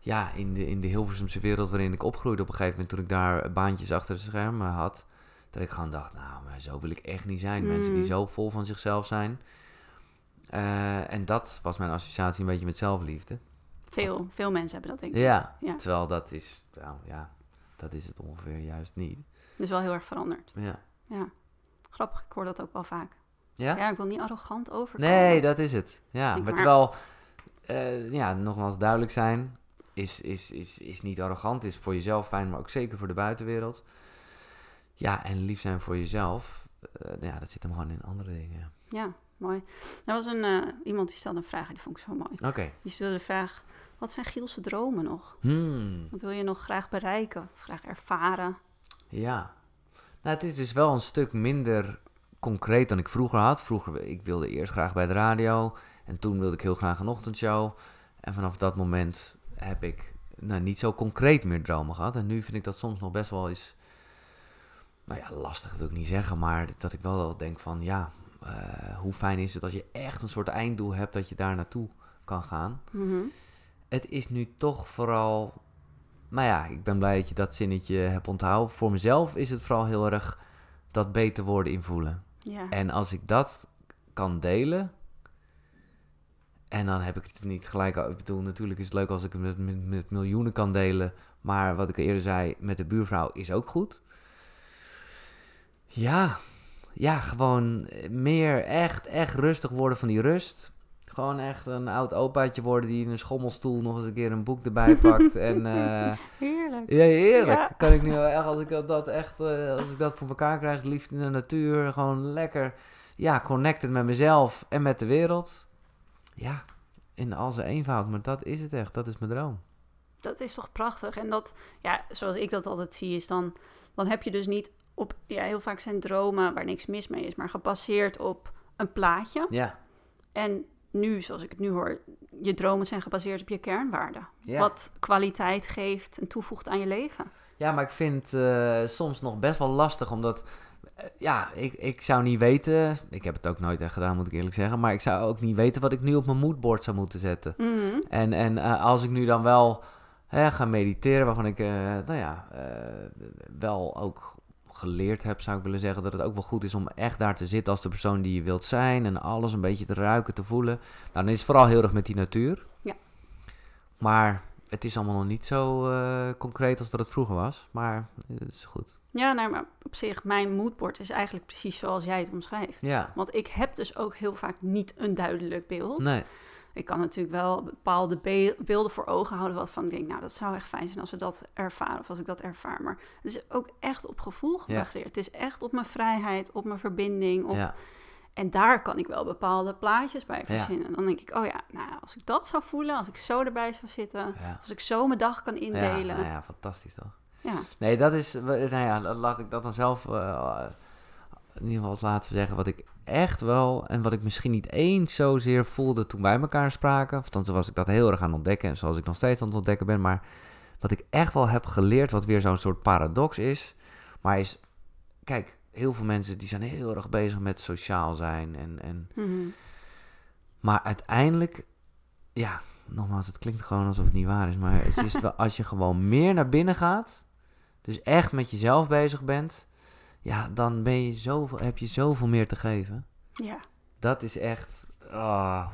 [SPEAKER 2] ja, in de, in de Hilversumse wereld waarin ik opgroeide op een gegeven moment. Toen ik daar baantjes achter de schermen had. Dat ik gewoon dacht, nou, maar zo wil ik echt niet zijn. Mensen die
[SPEAKER 1] Mm.
[SPEAKER 2] zo vol van zichzelf zijn. Eh, en dat was mijn associatie een beetje met zelfliefde.
[SPEAKER 1] Veel, veel mensen hebben dat denk ik.
[SPEAKER 2] Ja,
[SPEAKER 1] Ja.
[SPEAKER 2] terwijl dat is, nou ja, dat is het ongeveer juist niet.
[SPEAKER 1] Dus wel heel erg veranderd.
[SPEAKER 2] Ja.
[SPEAKER 1] Ja. Grappig, ik hoor dat ook wel vaak.
[SPEAKER 2] Ja?
[SPEAKER 1] Ja, ik wil niet arrogant overkomen.
[SPEAKER 2] Nee, dat is het. Ja, maar- terwijl, eh, ja, nogmaals duidelijk zijn, is, is, is, is niet arrogant, is voor jezelf fijn, maar ook zeker voor de buitenwereld. Ja, en lief zijn voor jezelf, eh, ja, dat zit hem gewoon in andere dingen.
[SPEAKER 1] Ja, mooi. Er was een, eh, iemand die stelde een vraag en die vond ik zo mooi.
[SPEAKER 2] Oké.
[SPEAKER 1] Die stelde de vraag, wat zijn Gielse dromen nog?
[SPEAKER 2] Hmm,
[SPEAKER 1] Wat wil je nog graag bereiken? Of graag ervaren?
[SPEAKER 2] ja. Nou, het is dus wel een stuk minder concreet dan ik vroeger had. Vroeger, ik wilde eerst graag bij de radio en toen wilde ik heel graag een ochtendshow. En vanaf dat moment heb ik nou, niet zo concreet meer dromen gehad. En nu vind ik dat soms nog best wel eens, nou ja, lastig wil ik niet zeggen, maar dat ik wel denk van, ja, eh, hoe fijn is het als je echt een soort einddoel hebt dat je daar naartoe kan gaan.
[SPEAKER 1] Mhm.
[SPEAKER 2] Het is nu toch vooral. Nou ja, ik ben blij dat je dat zinnetje hebt onthouden. Voor mezelf is het vooral heel erg dat beter worden invoelen.
[SPEAKER 1] Ja.
[SPEAKER 2] En als ik dat kan delen. En dan heb ik het niet gelijk. Ik bedoel, natuurlijk is het leuk als ik het met, met, met miljoenen kan delen. Maar wat ik eerder zei, met de buurvrouw is ook goed. Ja, ja, gewoon meer echt, echt rustig worden van die rust. Gewoon echt een oud opaatje worden die in een schommelstoel nog eens een keer een boek erbij pakt. en eh,
[SPEAKER 1] Heerlijk.
[SPEAKER 2] ja, heerlijk.
[SPEAKER 1] Ja.
[SPEAKER 2] Kan ik nu wel echt, als ik dat, echt, eh, als ik dat voor elkaar krijg, liefst in de natuur, gewoon lekker, ja, connected met mezelf en met de wereld. Ja, in al zijn eenvoud, maar dat is het echt, dat is mijn droom.
[SPEAKER 1] Dat is toch prachtig. En dat, ja, zoals ik dat altijd zie, is dan, dan heb je dus niet op, ja, heel vaak zijn dromen waar niks mis mee is, maar gebaseerd op een plaatje.
[SPEAKER 2] Ja,
[SPEAKER 1] En nu, zoals ik het nu hoor, je dromen zijn gebaseerd op je kernwaarden.
[SPEAKER 2] ja.
[SPEAKER 1] Wat kwaliteit geeft en toevoegt aan je leven.
[SPEAKER 2] Ja, maar ik vind eh, soms nog best wel lastig, omdat, eh, ja, ik, ik zou niet weten, ik heb het ook nooit echt gedaan, moet ik eerlijk zeggen, maar ik zou ook niet weten wat ik nu op mijn moodboard zou moeten zetten.
[SPEAKER 1] Mhm.
[SPEAKER 2] En, en eh, als ik nu dan wel hè, ga mediteren, waarvan ik, nou ja, wel ook geleerd heb, zou ik willen zeggen, dat het ook wel goed is om echt daar te zitten als de persoon die je wilt zijn en alles een beetje te ruiken, te voelen. Nou, dan is het vooral heel erg met die natuur.
[SPEAKER 1] Ja.
[SPEAKER 2] Maar het is allemaal nog niet zo eh, concreet als dat het vroeger was, maar het is goed.
[SPEAKER 1] Ja, nou, maar op zich, mijn moodboard is eigenlijk precies zoals jij het omschrijft.
[SPEAKER 2] Ja,
[SPEAKER 1] Want ik heb dus ook heel vaak niet een duidelijk beeld.
[SPEAKER 2] nee,
[SPEAKER 1] Ik kan natuurlijk wel bepaalde be- beelden voor ogen houden. Wat van ik denk, nou, dat zou echt fijn zijn als we dat ervaren. Of als ik dat ervaar. Maar het is ook echt op gevoel gebaseerd. Het is echt op mijn vrijheid, op mijn verbinding. Op...
[SPEAKER 2] ja,
[SPEAKER 1] En daar kan ik wel bepaalde plaatjes bij
[SPEAKER 2] Ja.
[SPEAKER 1] verzinnen. Dan denk ik, oh ja, nou, als ik dat zou voelen, als ik zo erbij zou zitten, als ik zo mijn dag kan
[SPEAKER 2] Ja,
[SPEAKER 1] indelen.
[SPEAKER 2] nou ja, fantastisch toch?
[SPEAKER 1] Ja,
[SPEAKER 2] Nee, dat is, nou ja, laat ik dat dan zelf eh, in ieder geval als laatste zeggen. Wat ik echt wel, en wat ik misschien niet eens zozeer voelde toen wij elkaar spraken. Of dan was ik dat heel erg aan het ontdekken, en zoals ik nog steeds aan het ontdekken ben. Maar wat ik echt wel heb geleerd, wat weer zo'n soort paradox is. Maar is, kijk, heel veel mensen die zijn heel erg bezig met sociaal zijn. En, en,
[SPEAKER 1] Mhm.
[SPEAKER 2] maar uiteindelijk, ja, nogmaals, het klinkt gewoon alsof het niet waar is. Maar het is wel, als je gewoon meer naar binnen gaat, dus echt met jezelf bezig bent, ja, dan ben je zoveel, heb je zoveel meer te geven.
[SPEAKER 1] ja.
[SPEAKER 2] Dat is echt, ah,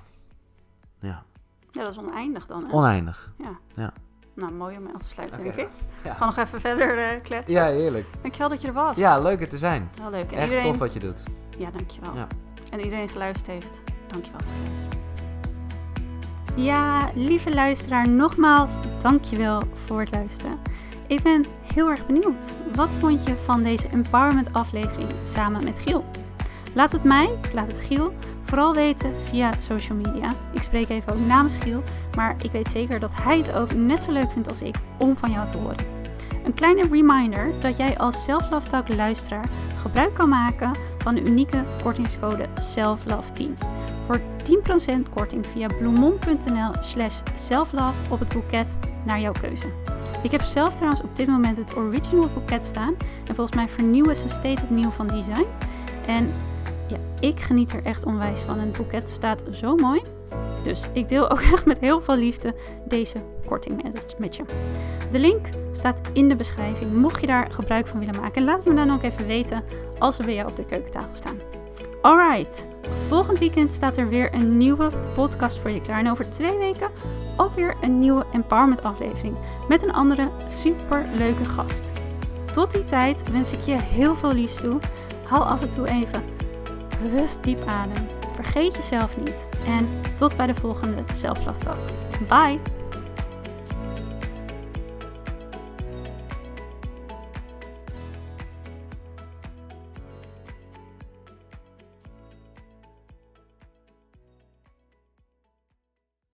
[SPEAKER 2] ja,
[SPEAKER 1] ja, dat is oneindig dan. Hè?
[SPEAKER 2] oneindig.
[SPEAKER 1] nou, mooi om mee af te sluiten, denk ik.
[SPEAKER 2] Ja.
[SPEAKER 1] Gaan nog even verder eh, kletsen.
[SPEAKER 2] Ja, heerlijk.
[SPEAKER 1] Dankjewel dat je er was.
[SPEAKER 2] Ja, leuk het te zijn.
[SPEAKER 1] Heel leuk. En
[SPEAKER 2] Echt
[SPEAKER 1] iedereen...
[SPEAKER 2] tof wat je doet.
[SPEAKER 1] Ja, dankjewel.
[SPEAKER 2] Ja.
[SPEAKER 1] En iedereen geluisterd heeft, dankjewel voor het luisteren.
[SPEAKER 3] Ja, lieve luisteraar, nogmaals dankjewel voor het luisteren. Ik ben heel erg benieuwd. Wat vond je van deze empowerment aflevering samen met Giel? Laat het mij, laat het Giel, vooral weten via social media. Ik spreek even ook namens Giel, maar ik weet zeker dat hij het ook net zo leuk vindt als ik om van jou te horen.
[SPEAKER 1] Een kleine reminder dat jij als Self luisteraar gebruik kan maken van de unieke kortingscode SELFLOVE10 voor 10% korting via bloemon.nl slash selflove op het boeket naar jouw keuze. Ik heb zelf trouwens op dit moment het original boeket staan en volgens mij vernieuwen ze steeds opnieuw van design. En ja, ik geniet er echt onwijs van. En het boeket staat zo mooi. Dus ik deel ook echt met heel veel liefde deze korting met je. De link staat in de beschrijving, mocht je daar gebruik van willen maken. Laat me dan ook even weten als ze bij jou op de keukentafel staan. Alright, volgend weekend staat er weer een nieuwe podcast voor je klaar. En over twee weken ook weer een nieuwe Empowerment aflevering met een andere super leuke gast. Tot die tijd wens ik je heel veel liefs toe. Haal af en toe even rust diep adem. Vergeet jezelf niet. En tot bij de volgende Self Bye!